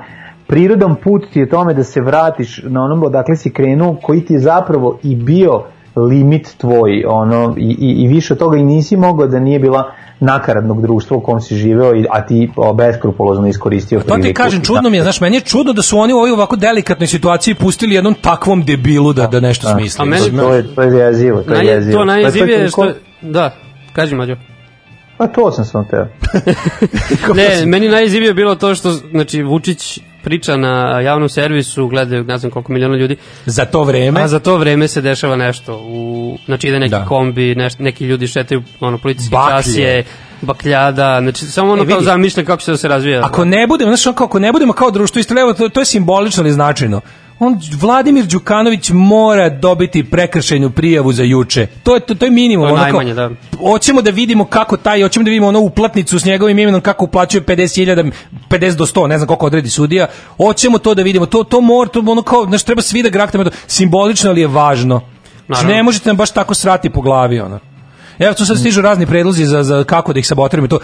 prirodan put ti je tome da se vratiš na onom odakle si krenuo, koji ti je zapravo i bio limit tvoj, ono, i, i, i više od toga i nisi mogao da nije bila nakaradnog društva u kom si živeo, i- a ti o, beskrupulozno iskoristio To ti priliku. kažem, čudno mi je, znaš, meni je čudno da su oni u ovoj ovako delikatnoj situaciji pustili jednom takvom debilu da, da nešto smisli. A meni- To je, to je jezivo, to je jezivo. to najjezivije je što... Da, kaži mađo. Pa to sam sam teo. Ne, meni najjezivije je bilo to što, znači, Vučić priča na javnom servisu, gledaju ne znam koliko miliona ljudi, Za to vreme, a za to vreme se dešava nešto. U, znači, ide neki Da. kombi, neš, neki ljudi šetaju ono, policijske Baklje. časije, bakljada, znači, samo ono E, kao zamišlja kako će da se razvija. Ako ne budemo, kao, ako ne budemo kao društvo istreljevo, to, to je simbolično ali značajno. On, Vladimir Đukanović mora dobiti prekršajnu prijavu za juče. To je, to, to je minimum. To je najmanje, da. Hoćemo da vidimo kako taj, hoćemo da vidimo ono uplatnicu s njegovim imenom, kako uplaćuje 50.000, 50 do 100, ne znam koliko odredi sudija. Hoćemo to da vidimo. To, to mora, to ono kao, znaš, treba svi da graktamo. Simbolično, ali je važno. Znači, ne možete nam baš tako srati po glavi, ono. Evo tu sad stižu razni predlozi za, za kako da ih sabotiramo i to.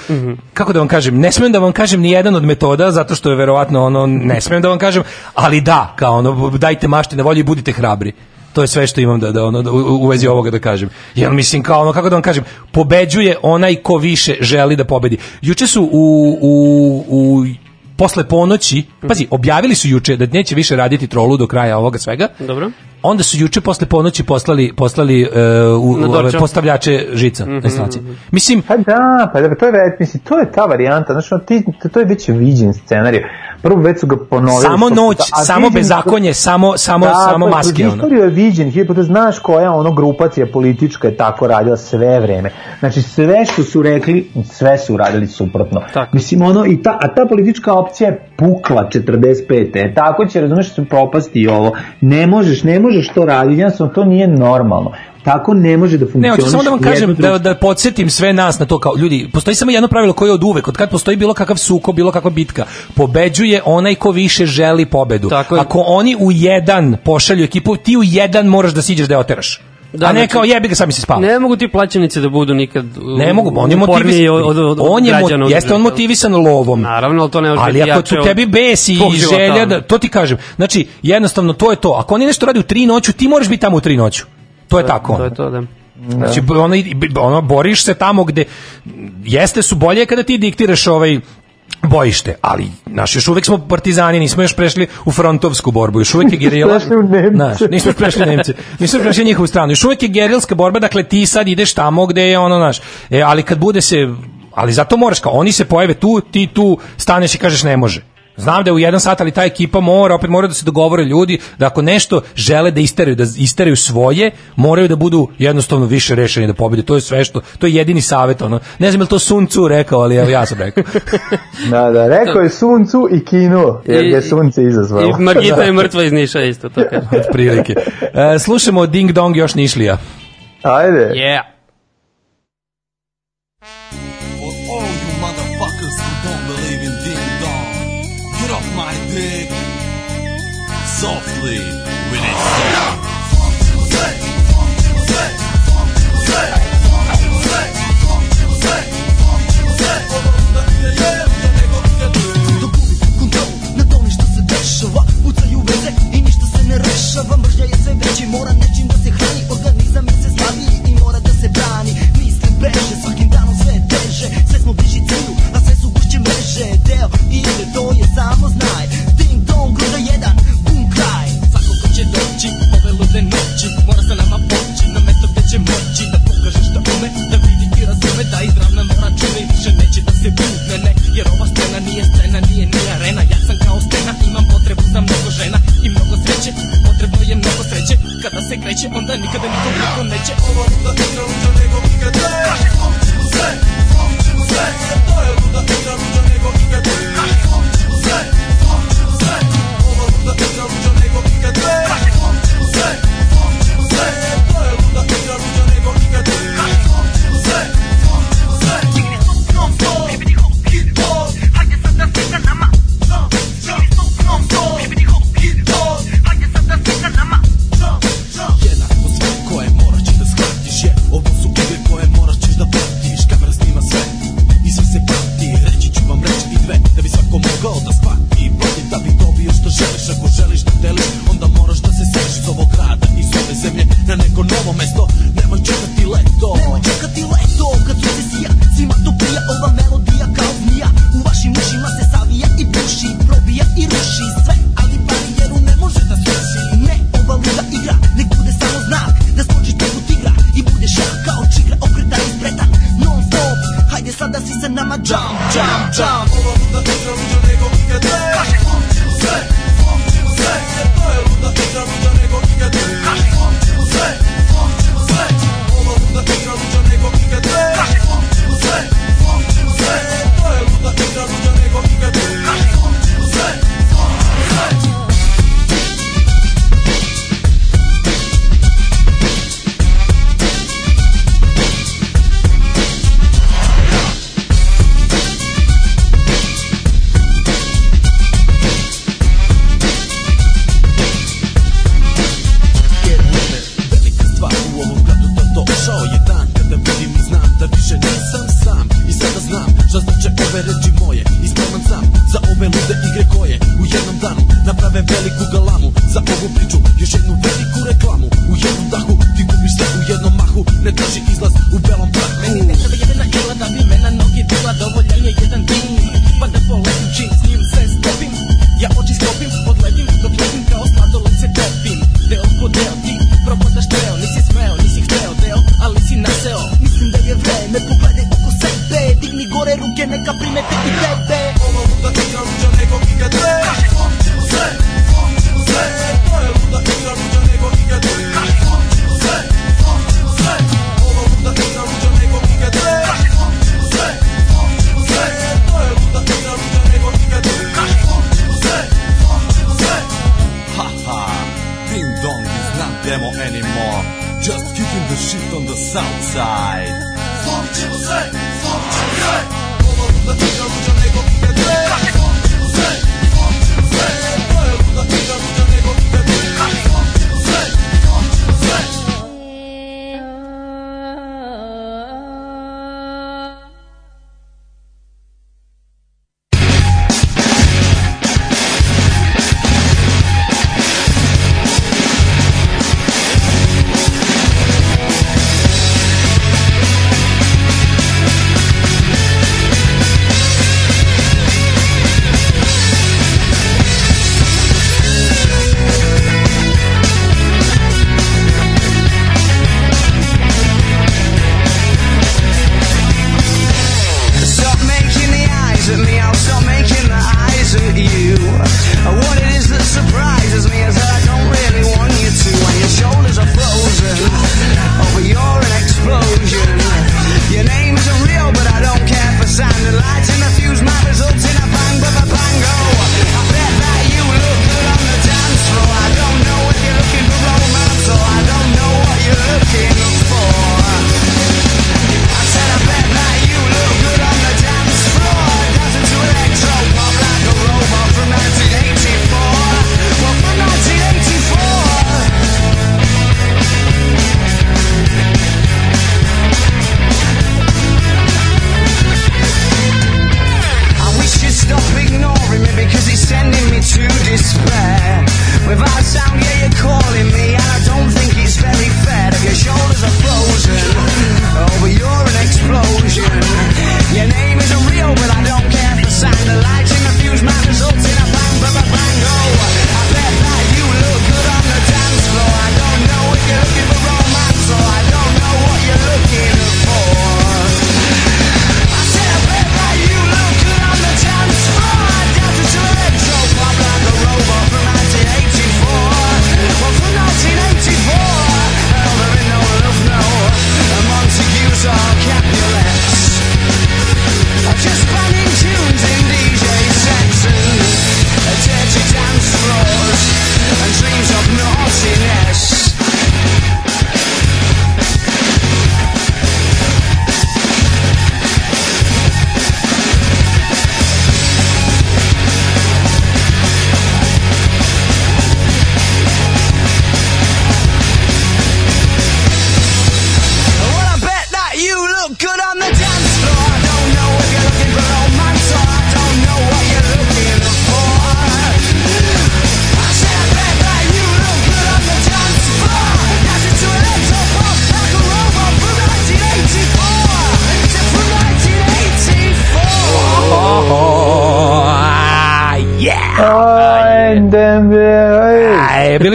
Kako da vam kažem, ne smem da vam kažem ni jedan od metoda zato što je verovatno ono ne smem da vam kažem, ali da, kao ono dajte mašti na volju i budite hrabri. To je sve što imam da da ono da, u, u vezi ovoga da kažem. Jel mislim kao ono kako da vam kažem, pobeđuje onaj ko više želi da pobedi. Juče su u u u posle ponoći, pazi, objavili su juče da neće više raditi trolu do kraja ovoga svega. Dobro. Onda su juče posle ponoći poslali poslali uh, u, u ove postavljače žica na instalacije. Mislim, Pa da, pa da, to je već, mislim, to je ta varijanta, znači, ti, to, to je već viđen scenarij. Prvo već su ga ponovili. samo noć, puta, a samo bezakonje, samo samo Da, samo pa, maske ono. Istoriju je viđen, hiljadu puta znaš koja ono grupacija politička je tako radila sve vreme. Znači sve što su rekli, sve su uradili suprotno. Tako. Mislim ono, i ta, a ta politička opcija je pukla 45. E, tako će, razumeš, se propasti i ovo. Ne možeš, ne možeš to raditi, jednostavno to nije normalno. Tako ne može da Ne, funkcioniše. hoću samo da vam kažem, da, da podsjetim sve nas na to kao, ljudi, postoji samo jedno pravilo koje je od uvek, od kad postoji bilo kakav suko, bilo kakva bitka, pobeđuje onaj ko više želi pobedu. Tako je. Ako oni u jedan pošalju ekipu, ti u jedan moraš da siđeš da je oteraš. Da, a ne znači- kao jebi ga, sami se spava. Ne mogu ti plaćenici da budu nikad u- Ne mogu, on je motivisan. od, od, od on je, mo- jeste on motivisan lovom. Naravno, ali to ne može Ali ako tu tebi besi i želja da, to ti kažem. Znači, jednostavno to je to. Ako oni nešto radi u tri noću, ti moraš biti tamo u tri noću. To je tako. To je to, da. Znači, ono, ono, boriš se tamo gde jeste su bolje kada ti diktiraš ovaj bojište, ali naš još uvek smo partizani, nismo još prešli u frontovsku borbu, još uvek je gerila. Prešli u Nemce. Znaš, nismo još prešli u Nemce. Nismo još prešli u njihovu stranu. Još uvek je gerilska borba, dakle ti sad ideš tamo gde je ono naš. E, ali kad bude se ali zato moraš kao oni se pojave tu, ti tu staneš i kažeš ne može. Znam da je u jedan sat, ali ta ekipa mora, opet mora da se dogovore ljudi, da ako nešto žele da isteraju, da isteraju svoje, moraju da budu jednostavno više rešeni da pobede. To je sve što, to je jedini savet, ono. Ne znam je li to Sun Tzu rekao, ali evo ja sam rekao. Da, da, rekao je suncu i kino, jer je sunce izazvalo. I Margita je mrtva iz Niša isto, to kaže. Od prilike. E, slušamo Ding Dong još Nišlija. Ajde. Yeah. Kada se kreće, onda nikada nikom niko neće. Ovo igra luđa nego ikada Kaži slomčimo sve, slomčimo sve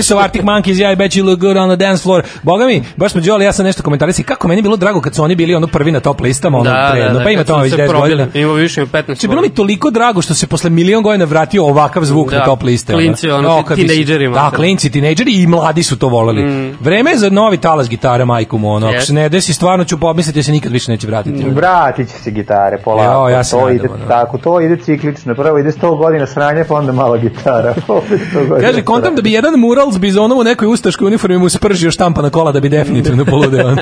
su Arctic Monkeys, ja i bet you look good on the dance floor. Boga mi, baš smo Đoli, ja sam nešto komentarisao. Kako meni je bilo drago kad su oni bili ono prvi na top listama, ono Da, pre, da, no, da, pa ima su već se 10 probili. godina. Ima više od 15 Znači, bilo mi toliko drago što se posle milion godina vratio ovakav zvuk Da, na top liste. klinci, ono, O, kad bi se- tinejdžerima. Da, klinci, tinejdžeri i mladi su to voleli. Vreme je za novi talas gitare, majku mu, ono. Ako se ne desi, stvarno ću pomisliti da se nikad više neće vratiti. Vratit će se gitare polako. Jo, ja to ide tako, to ide ciklično. Prvo ide 100 godina sranja, pa onda mala gitara. Opet 100 godina Kaže, kontam da bi jedan mural s bizonom u nekoj ustaškoj uniformi mu spržio štampa na kola da bi definitivno poludeo.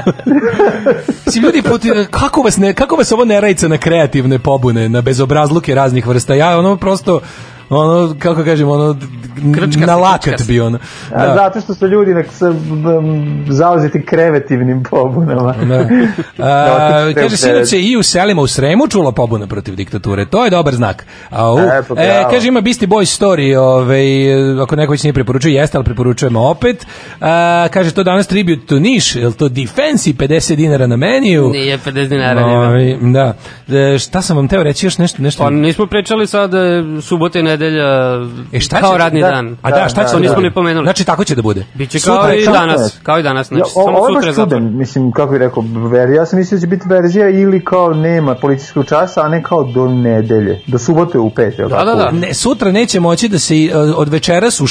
Mislim, ljudi, poti- kako vas, ne, kako vas ovo ne rajca na kreativne pobune, na bezobrazluke raznih vrsta? Ja, ono, prosto, ono, kako kažem, ono, Krčka na lakat krčka bi, ono. A, Da. Zato što su ljudi nek se zauzeti kreativnim pobunama. Da. A, otičete kaže, sinoć se i u selima u Sremu čula pobuna protiv diktature. To je dobar znak. A, u, E, pa e, kaže, ima Beastie Boys story, ovaj, ako neko već nije preporučio, jeste, ali preporučujemo opet. A, kaže, to danas tribute to Niš, je to Defensi, 50 dinara na meniju? Nije 50 dinara. nema. Ovaj, da. E, šta sam vam teo reći još nešto? nešto? Pa nismo pričali sad da je subota i nedelja E, šta kao će- radni da, dan. A da, šta Da, će da nismo ni pomenuli. Znači, tako će da bude. Biće Sutra kao je i danas, kao i danas, znači Ja, o- samo ovo sutra čudan, mislim, kako bih rekao, verzija. Ja sam mislio da će biti verzija ili kao nema policijskog časa, a ne kao do nedelje, do subote u pet, je li Da, da, da. Ne, sutra neće moći da se e, od večeras u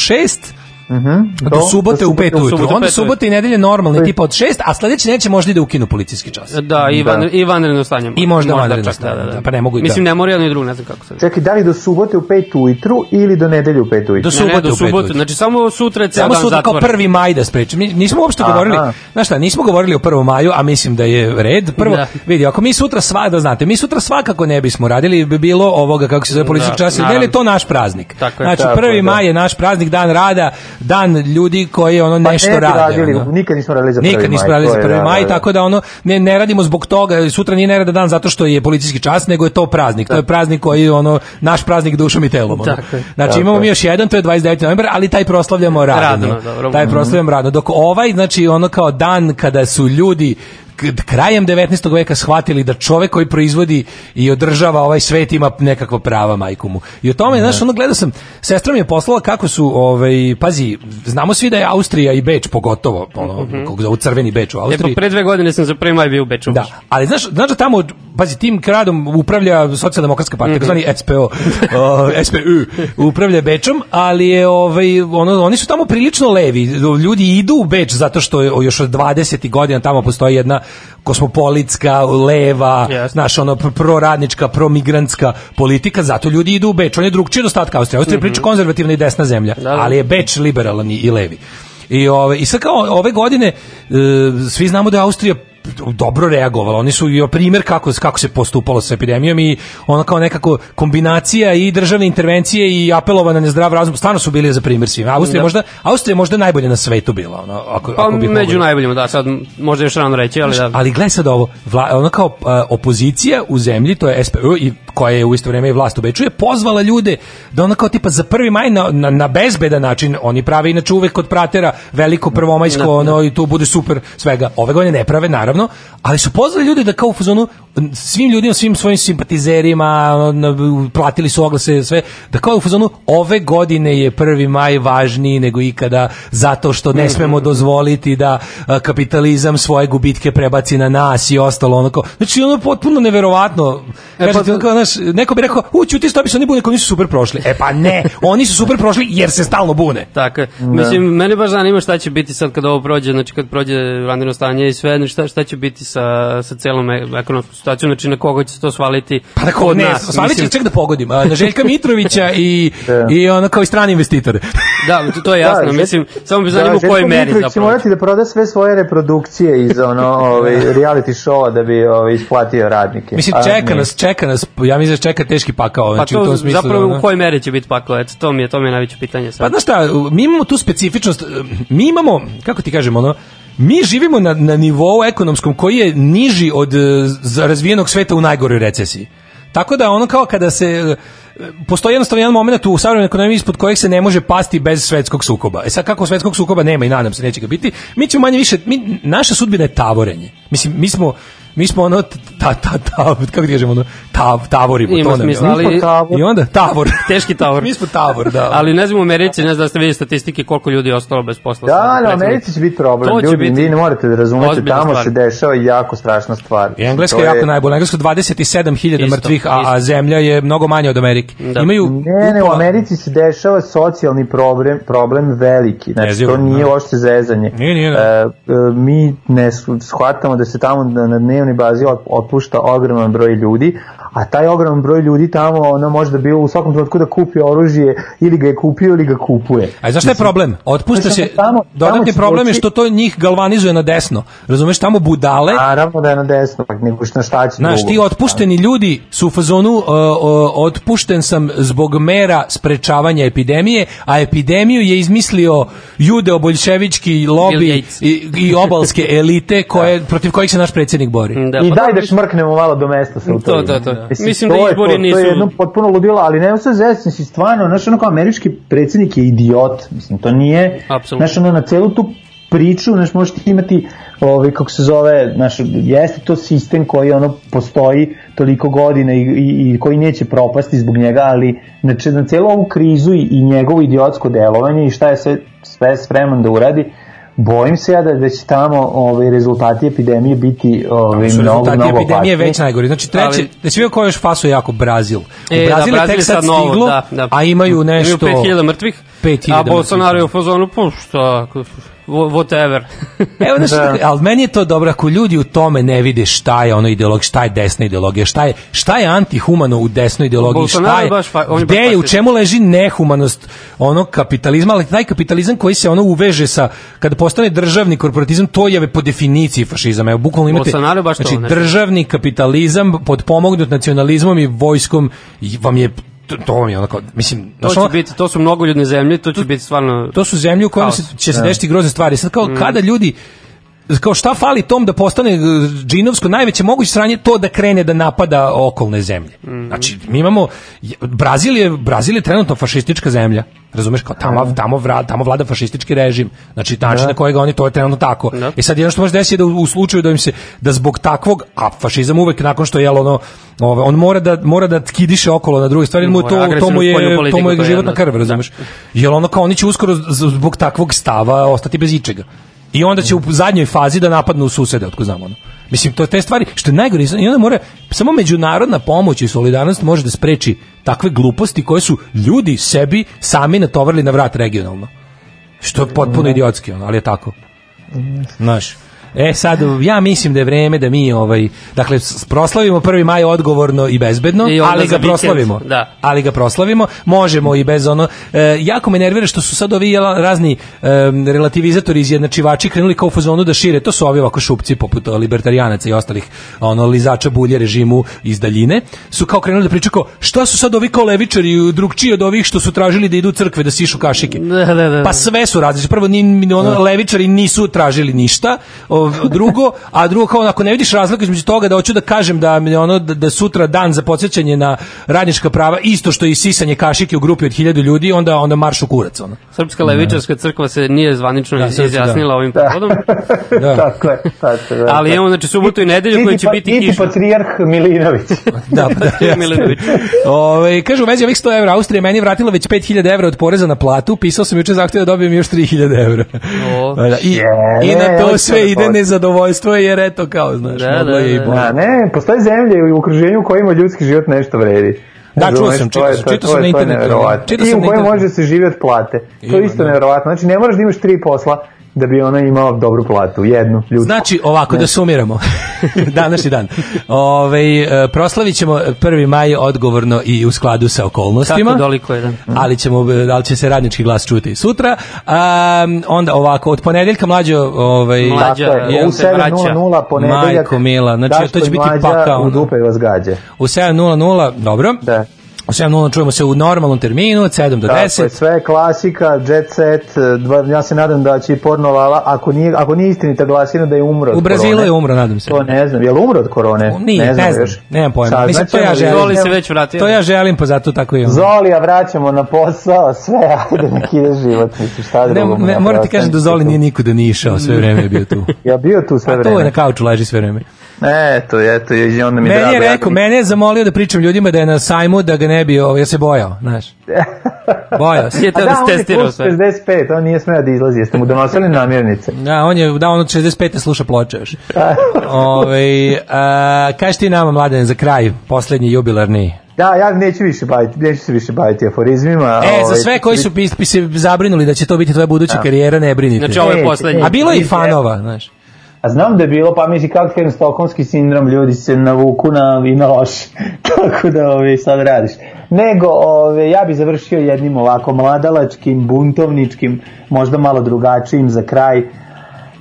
šest do subote u 5 do ujutru. Onda subote i nedelje normalni tipa od 6, a sledeće neće možda i da ukinu policijski čas. Da, i, van, i vanredno stanje. I možda vanredno čak, stanje, da, pa ne mogu i Mislim, da. ne mora jedno i drugo, ne znam kako se... Čekaj, da li do subote u 5 ujutru ili do nedelje u 5 ujutru? Do Ne, subote ne, do u pet subote, znači samo sutra ceo Samo dan sutra kao zatvoren. 1. maj da sprečimo. Mi nismo uopšte govorili, znaš šta, nismo govorili o 1. maju, a mislim da je red. Prvo, Da. vidi, ako mi sutra sva, da znate, mi sutra svakako ne bismo radili, bi bilo ovoga, kako se zove policijski Da, čas, jer naravno. je to naš praznik. Tako je. znači, Tako 1. je, da. maj je naš praznik, dan rada, dan ljudi koji ono Pa nešto ne bi rade. radili, ono. nikad nismo radili za 1. Nikad nismo maj, radili za je, 1. da, maj, tako da ono ne, ne radimo zbog toga, sutra nije nerada dan zato što je policijski čas, nego je to praznik. To je praznik koji je ono naš praznik dušom i telom. Ono. Tako je. Znači Tako imamo mi još jedan, to je 29. novembar, ali taj proslavljamo radno. Radno, dobro. Taj proslavljamo radno. Dok ovaj, znači ono kao dan kada su ljudi krajem 19. veka shvatili da čovek koji proizvodi i održava ovaj svet ima nekakva prava majku mu. I o tome, znaš, ono gledao sam, sestra mi je poslala kako su, ovaj, pazi, znamo svi da je Austrija i Beč pogotovo, ono, kako zovu crveni Beč u Austriji. pre dve godine sam za prvi maj bio u Beču. Da, ali znaš, znaš da tamo, pazi, tim gradom upravlja socijaldemokratska partija, Mhm. takozvani SPO, uh, SPU, upravlja Bečom, ali je, ovaj, ono, oni su tamo prilično levi, ljudi idu u Beč zato što je još od 20. godina tamo postoji jedna kosmopolitska, leva, Jasno. znaš, ono, pr- proradnička, promigrantska politika, zato ljudi idu u Beč, on je drugčiji od ostatka Austrije, Austrija je priča konzervativna i desna zemlja. Da, da. ali je Beč liberalan i, i levi. I, ove, I sad kao ove godine e, svi znamo da je Austrija dobro reagovala. Oni su i primjer kako, kako se postupalo sa epidemijom i ona kao nekako kombinacija i državne intervencije i apelovana na zdrav razum. Stvarno su bili za primjer svima. Austrija Da. možda Austrija možda najbolje na svetu bila, ono, ako, Pa ako bih među najboljima, da, sad možda još rano reći, ali da. Ali gledaj sad ovo, vla, ono kao a, opozicija u zemlji, to je SPÖ, i koja je u isto vrijeme i vlast u Beču, je pozvala ljude da ono kao tipa za prvi maj na, na, na bezbedan način, oni prave inače uvek kod pratera veliko prvomajsko, ono, i tu bude super svega. Ove godine ne prave, naravno, ali su pozvali ljude da kao u fazonu svim ljudima, svim svojim simpatizerima, platili su oglase, sve, da kao u fazonu ove godine je prvi maj važniji nego ikada zato što ne smemo dozvoliti da a, kapitalizam svoje gubitke prebaci na nas i ostalo onako. Znači ono je potpuno neverovatno. E, Kažete, pa- ono kao, znaš, neko bi rekao, u ćuti stopi se oni bune, ako nisu super prošli. E pa ne, oni su super prošli jer se stalno bune. Tako je. Mislim, mene baš zanima šta će biti sad kad ovo prođe, znači kad prođe vanredno stanje i sve, znači šta, šta će biti sa, sa celom e- ekonomskom situacijom, znači na koga će se to svaliti Pa da kod ne, nas. svalit će ček da pogodim. Na Željka Mitrovića i, Da. i ono kao i strani investitore. Da, to- to je jasno, Da, mislim, samo me Da, zanima u kojoj meri Mitrović će zapravo. morati da proda sve svoje reprodukcije iz ono, ovaj, reality showa da bi ovaj, isplatio radnike. Mislim, A, čeka ne. nas, čeka nas, ja mislim da čeka teški pakao. Pa Znači, u to tom smislu, zapravo ono- u kojoj meri će biti pakao, eto, to mi je, to mi je najveće pitanje sad. Pa znaš šta, mi imamo tu specifičnost, mi imamo, kako ti kažemo, ono, mi živimo na, na nivou ekonomskom koji je niži od e, razvijenog sveta u najgoroj recesiji. Tako da ono kao kada se e, postoji jednostavno jedan moment u savremenoj ekonomiji ispod kojeg se ne može pasti bez svetskog sukoba. E sad kako svetskog sukoba nema i nadam se neće ga biti, mi ćemo manje više, mi, naša sudbina je tavorenje. Mislim, mi smo mi smo ono ta ta ta kako kažemo ono tav tavorimo Ima to nam smisla, ali- Mi smo tavor. I onda tavor. Teški tavor. mi smo tavor, da. Ali ne znam u Americi, ne znam da ste vidjeli statistike koliko ljudi je ostalo bez posla. Da, sad, na prethodnih- Americi će biti problem. To Ljudi, biti vi ne morate da razumete, tamo stvar. se dešava jako strašna stvar. I Engleska je jako najbolja. Engleska 27.000 Isto, mrtvih, a, a zemlja je mnogo manja od Amerike. Da. Imaju Ne, ne, u Americi se dešava socijalni problem, problem veliki. Znači, to nije da. uopšte zezanje. Nije, nije, da. E, e, mi ne sh- shvatamo da se tamo na, na dnevnoj bazi ot- otpušta ogroman broj ljudi, a taj ogroman broj ljudi tamo ono može da bio u svakom trenutku da kupi oružje ili ga je kupio ili ga kupuje. A znaš šta je problem? Otpušta se, tamo- tamo dodatni problem je što to njih galvanizuje na desno. Razumeš, tamo budale, Naravno da je na desno, pa nego što šta će Znaš, ti otpušteni ljudi su u fazonu uh, uh, otpušten sam zbog mera sprečavanja epidemije, a epidemiju je izmislio jude oboljševički Bill lobi i, i obalske elite koje, protiv kojih se naš predsjednik bori. Da, I pa daj da šmrknemo malo do mesta sa To, to, to. Mislim, Mislim to da izbori to, To nisu- je jedno potpuno ludilo, ali nema se zezati, si stvarno, znaš, ono kao američki predsjednik je idiot, mislim, to nije, Apsolutno. znaš, ono, na celu tu priču, znaš, možete imati, ovaj, kako se zove, znaš, jeste to sistem koji, ono, postoji toliko godina i, i, i koji neće propasti zbog njega, ali, znači, na celu ovu krizu i, i njegovo idiotsko delovanje i šta je sve, sve spreman da uradi, bojim se ja da, da će tamo ovaj, rezultati epidemije biti ovaj, Su mnogo, rezultati mnogo epidemije već najgori. Znači treće, Ali- da si vidio ko još faso jako Brazil. U E, da, Brazil je Brazil tek sad novo, stiglo, da, da. a imaju nešto... Imaju 5000 mrtvih, 5000 a Bolsonaro je u mrtvih. fazonu, pa šta, whatever. Evo, Da. ali meni je to dobro ako ljudi u tome ne vide šta je ono ideologija, šta je desna ideologija, šta je, šta je antihumano u desnoj ideologiji, Bolsonaro šta je baš fa- on je gde je, u čemu leži nehumanost onog kapitalizma, ali taj kapitalizam koji se ono uveže sa, kada postane državni korporatizam, to je po definiciji fašizam. Evo, bukvalno imate, Bolsonaro je baš to, znači, znači. državni kapitalizam podpomognut nacionalizmom i vojskom i vam je to, to vam je onako, mislim, To će ono- biti, to su mnogoljudne zemlje, to će biti stvarno... to su zemlje u kojima se, će se desiti grozne stvari. Sad kao kada ljudi kao šta fali tom da postane e, džinovsko najveće moguće sranje to da krene da napada okolne zemlje. Znači mi imamo Brazil je Brazil je trenutno fašistička zemlja. Razumeš kao tamo tamo vra, tamo vlada fašistički režim. Znači način na kojega oni to je trenutno tako. Da. I sad jedno što može desiti je da u, u slučaju da im se da zbog takvog a fašizam uvek nakon što je jel ono ove, on mora da mora da kidiše okolo na druge stvari, mu to to mu je to mu je životna krv, razumeš? Jel ono kao oni će uskoro zbog takvog stava ostati bez ičega. I onda će u zadnjoj fazi da napadnu susede, otko znamo ono. Mislim, to te stvari, što je najgore, i onda mora, samo međunarodna pomoć i solidarnost može da spreči takve gluposti koje su ljudi sebi sami natovarili na vrat regionalno. Što je potpuno idiotski, ono, ali je tako. Znaš. E sad, ja mislim da je vreme da mi ovaj, dakle, proslavimo 1. maj odgovorno i bezbedno, I ali ga proslavimo. da. Ali ga proslavimo, možemo i bez ono, e, jako me nervira što su sad ovi razni e, relativizatori izjednačivači krenuli kao u fazonu da šire, to su ovi ovako šupci poput o, libertarijanaca i ostalih ono lizača bulje režimu iz daljine, su kao krenuli da pričaju kao, šta su sad ovi kao levičari drugčiji od ovih što su tražili da idu u crkve da sišu kašike. Da, da, da. Pa sve su različite. Prvo ni ni ono levičari nisu tražili ništa. O, drugo, a drugo kao ako ne vidiš razliku između toga da hoću da kažem da mi ono da, da sutra dan za podsjećanje na radnička prava isto što i sisanje kašike u grupi od 1000 ljudi, onda onda marš u kurac ono. Srpska levičarska crkva se nije zvanično Da, se izjasnila da. ovim povodom, Da. Tako je, tako je. ali imamo znači subotu i nedelju koji će pa- biti niti kišni. patrijarh Milinović. Da, pa da. jasno. Milinović. Ove, kaže, u vezi ovih 100 evra, Austrija je meni vratila već 5000 evra od poreza na platu, pisao sam juče zahtjev da dobijem još 3000 evra. O. Da, I, Je, I na to sve da ide. Nezadovoljstvo, jer eto kao, znaš, Da, moglo da, je i da. bolje. Da, ne, postoje zemlje u okruženju u kojima ljudski život nešto vredi. Da, čuo sam, čitao sam, čitao sam na internetu, čitao I sam u na kojem može se živjeti plate. To je isto da. neverovatno. Znači, ne moraš da imaš tri posla da bi ona imala dobru platu, jednu ljudsku. Znači, ovako, da sumiramo. Današnji dan. Ove, proslavit ćemo 1. maj odgovorno i u skladu sa okolnostima. Kako doliko je, da. ali ćemo ali će se radnički glas čuti i sutra. A, onda ovako od ponedeljka mlađo ovaj Mlađa, je, u se vraća? 7.00 ponedeljak. Majko mila, znači, to će biti pakao, U dupe vas gađe. u 7:00, dobro? Da. U 7:00 čujemo se u normalnom terminu od 7 do Tako 10. je, sve klasika, jet set, dva, ja se nadam da će i porno lala, ako nije, ako nije istinita glasina da je umro od U Brazilu korone. je umro, nadam se. To ne znam, je li umro od korone? Nije, ne, znam znam, još. nemam pojma. Saznaćemo, Mislim, to ja želim. Zoli se već vratio. To ja želim, pa zato tako i on. Zolija, vraćamo na posao, sve, ajde nek ide život, misliš, šta Ne, drugo. ne, moram ti kažem da Zoli nije nikuda ni išao, sve vreme je bio tu. Ja bio tu sve A to je vreme. na kauču leži sve vreme. Eto, eto, i onda mi Meni drago. je ja rekao, ga- mene je zamolio da pričam ljudima da je na sajmu da ga ne bi, ovo, ja se bojao, znaš. Bojao se. Je A to da, da on je testirao plus sve. 65, on nije smeo da izlazi, jeste mu donosili namirnice. Da, on je, da, on od 65. sluša ploče još. Ove, a, kaži ti nama, mladen, za kraj, poslednji jubilarni. Da, ja neću više baviti, neću se više baviti aforizmima. E, za ovaj, sve koji su pi, pi se zabrinuli da će to biti tvoja buduća karijera, ne brinite. Znači, ovo je poslednji. A bilo je i fanova, znaš. A znam da je bilo, pa misli kako kažem, stokholmski sindrom, ljudi se navuku na, i na loš. Tako da ove, sad radiš. Nego, ove, ja bi završio jednim ovako mladalačkim, buntovničkim, možda malo drugačijim za kraj.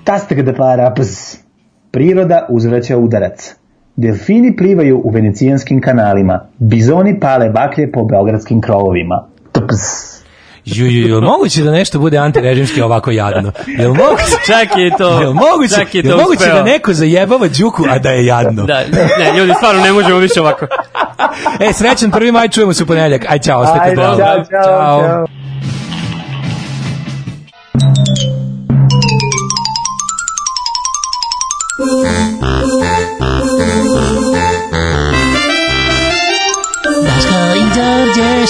Tastak da para, pz. Priroda uzvraća udarac. Delfini plivaju u venecijanskim kanalima. Bizoni pale baklje po beogradskim krovovima. Tpz. Ju, ju, ju, moguće da nešto bude antirežimski ovako jadno? Jel moguće? Čak je to. Jel moguće, čak je to jel moguće da neko zajebava Đuku, a da je jadno? Da, ne, ljudi, stvarno ne možemo više ovako. e, srećan prvi maj, čujemo se u ponedeljak. Aj, čao, ostajte dobro. Ćao, čao, čao. čao. Daško i Đorđe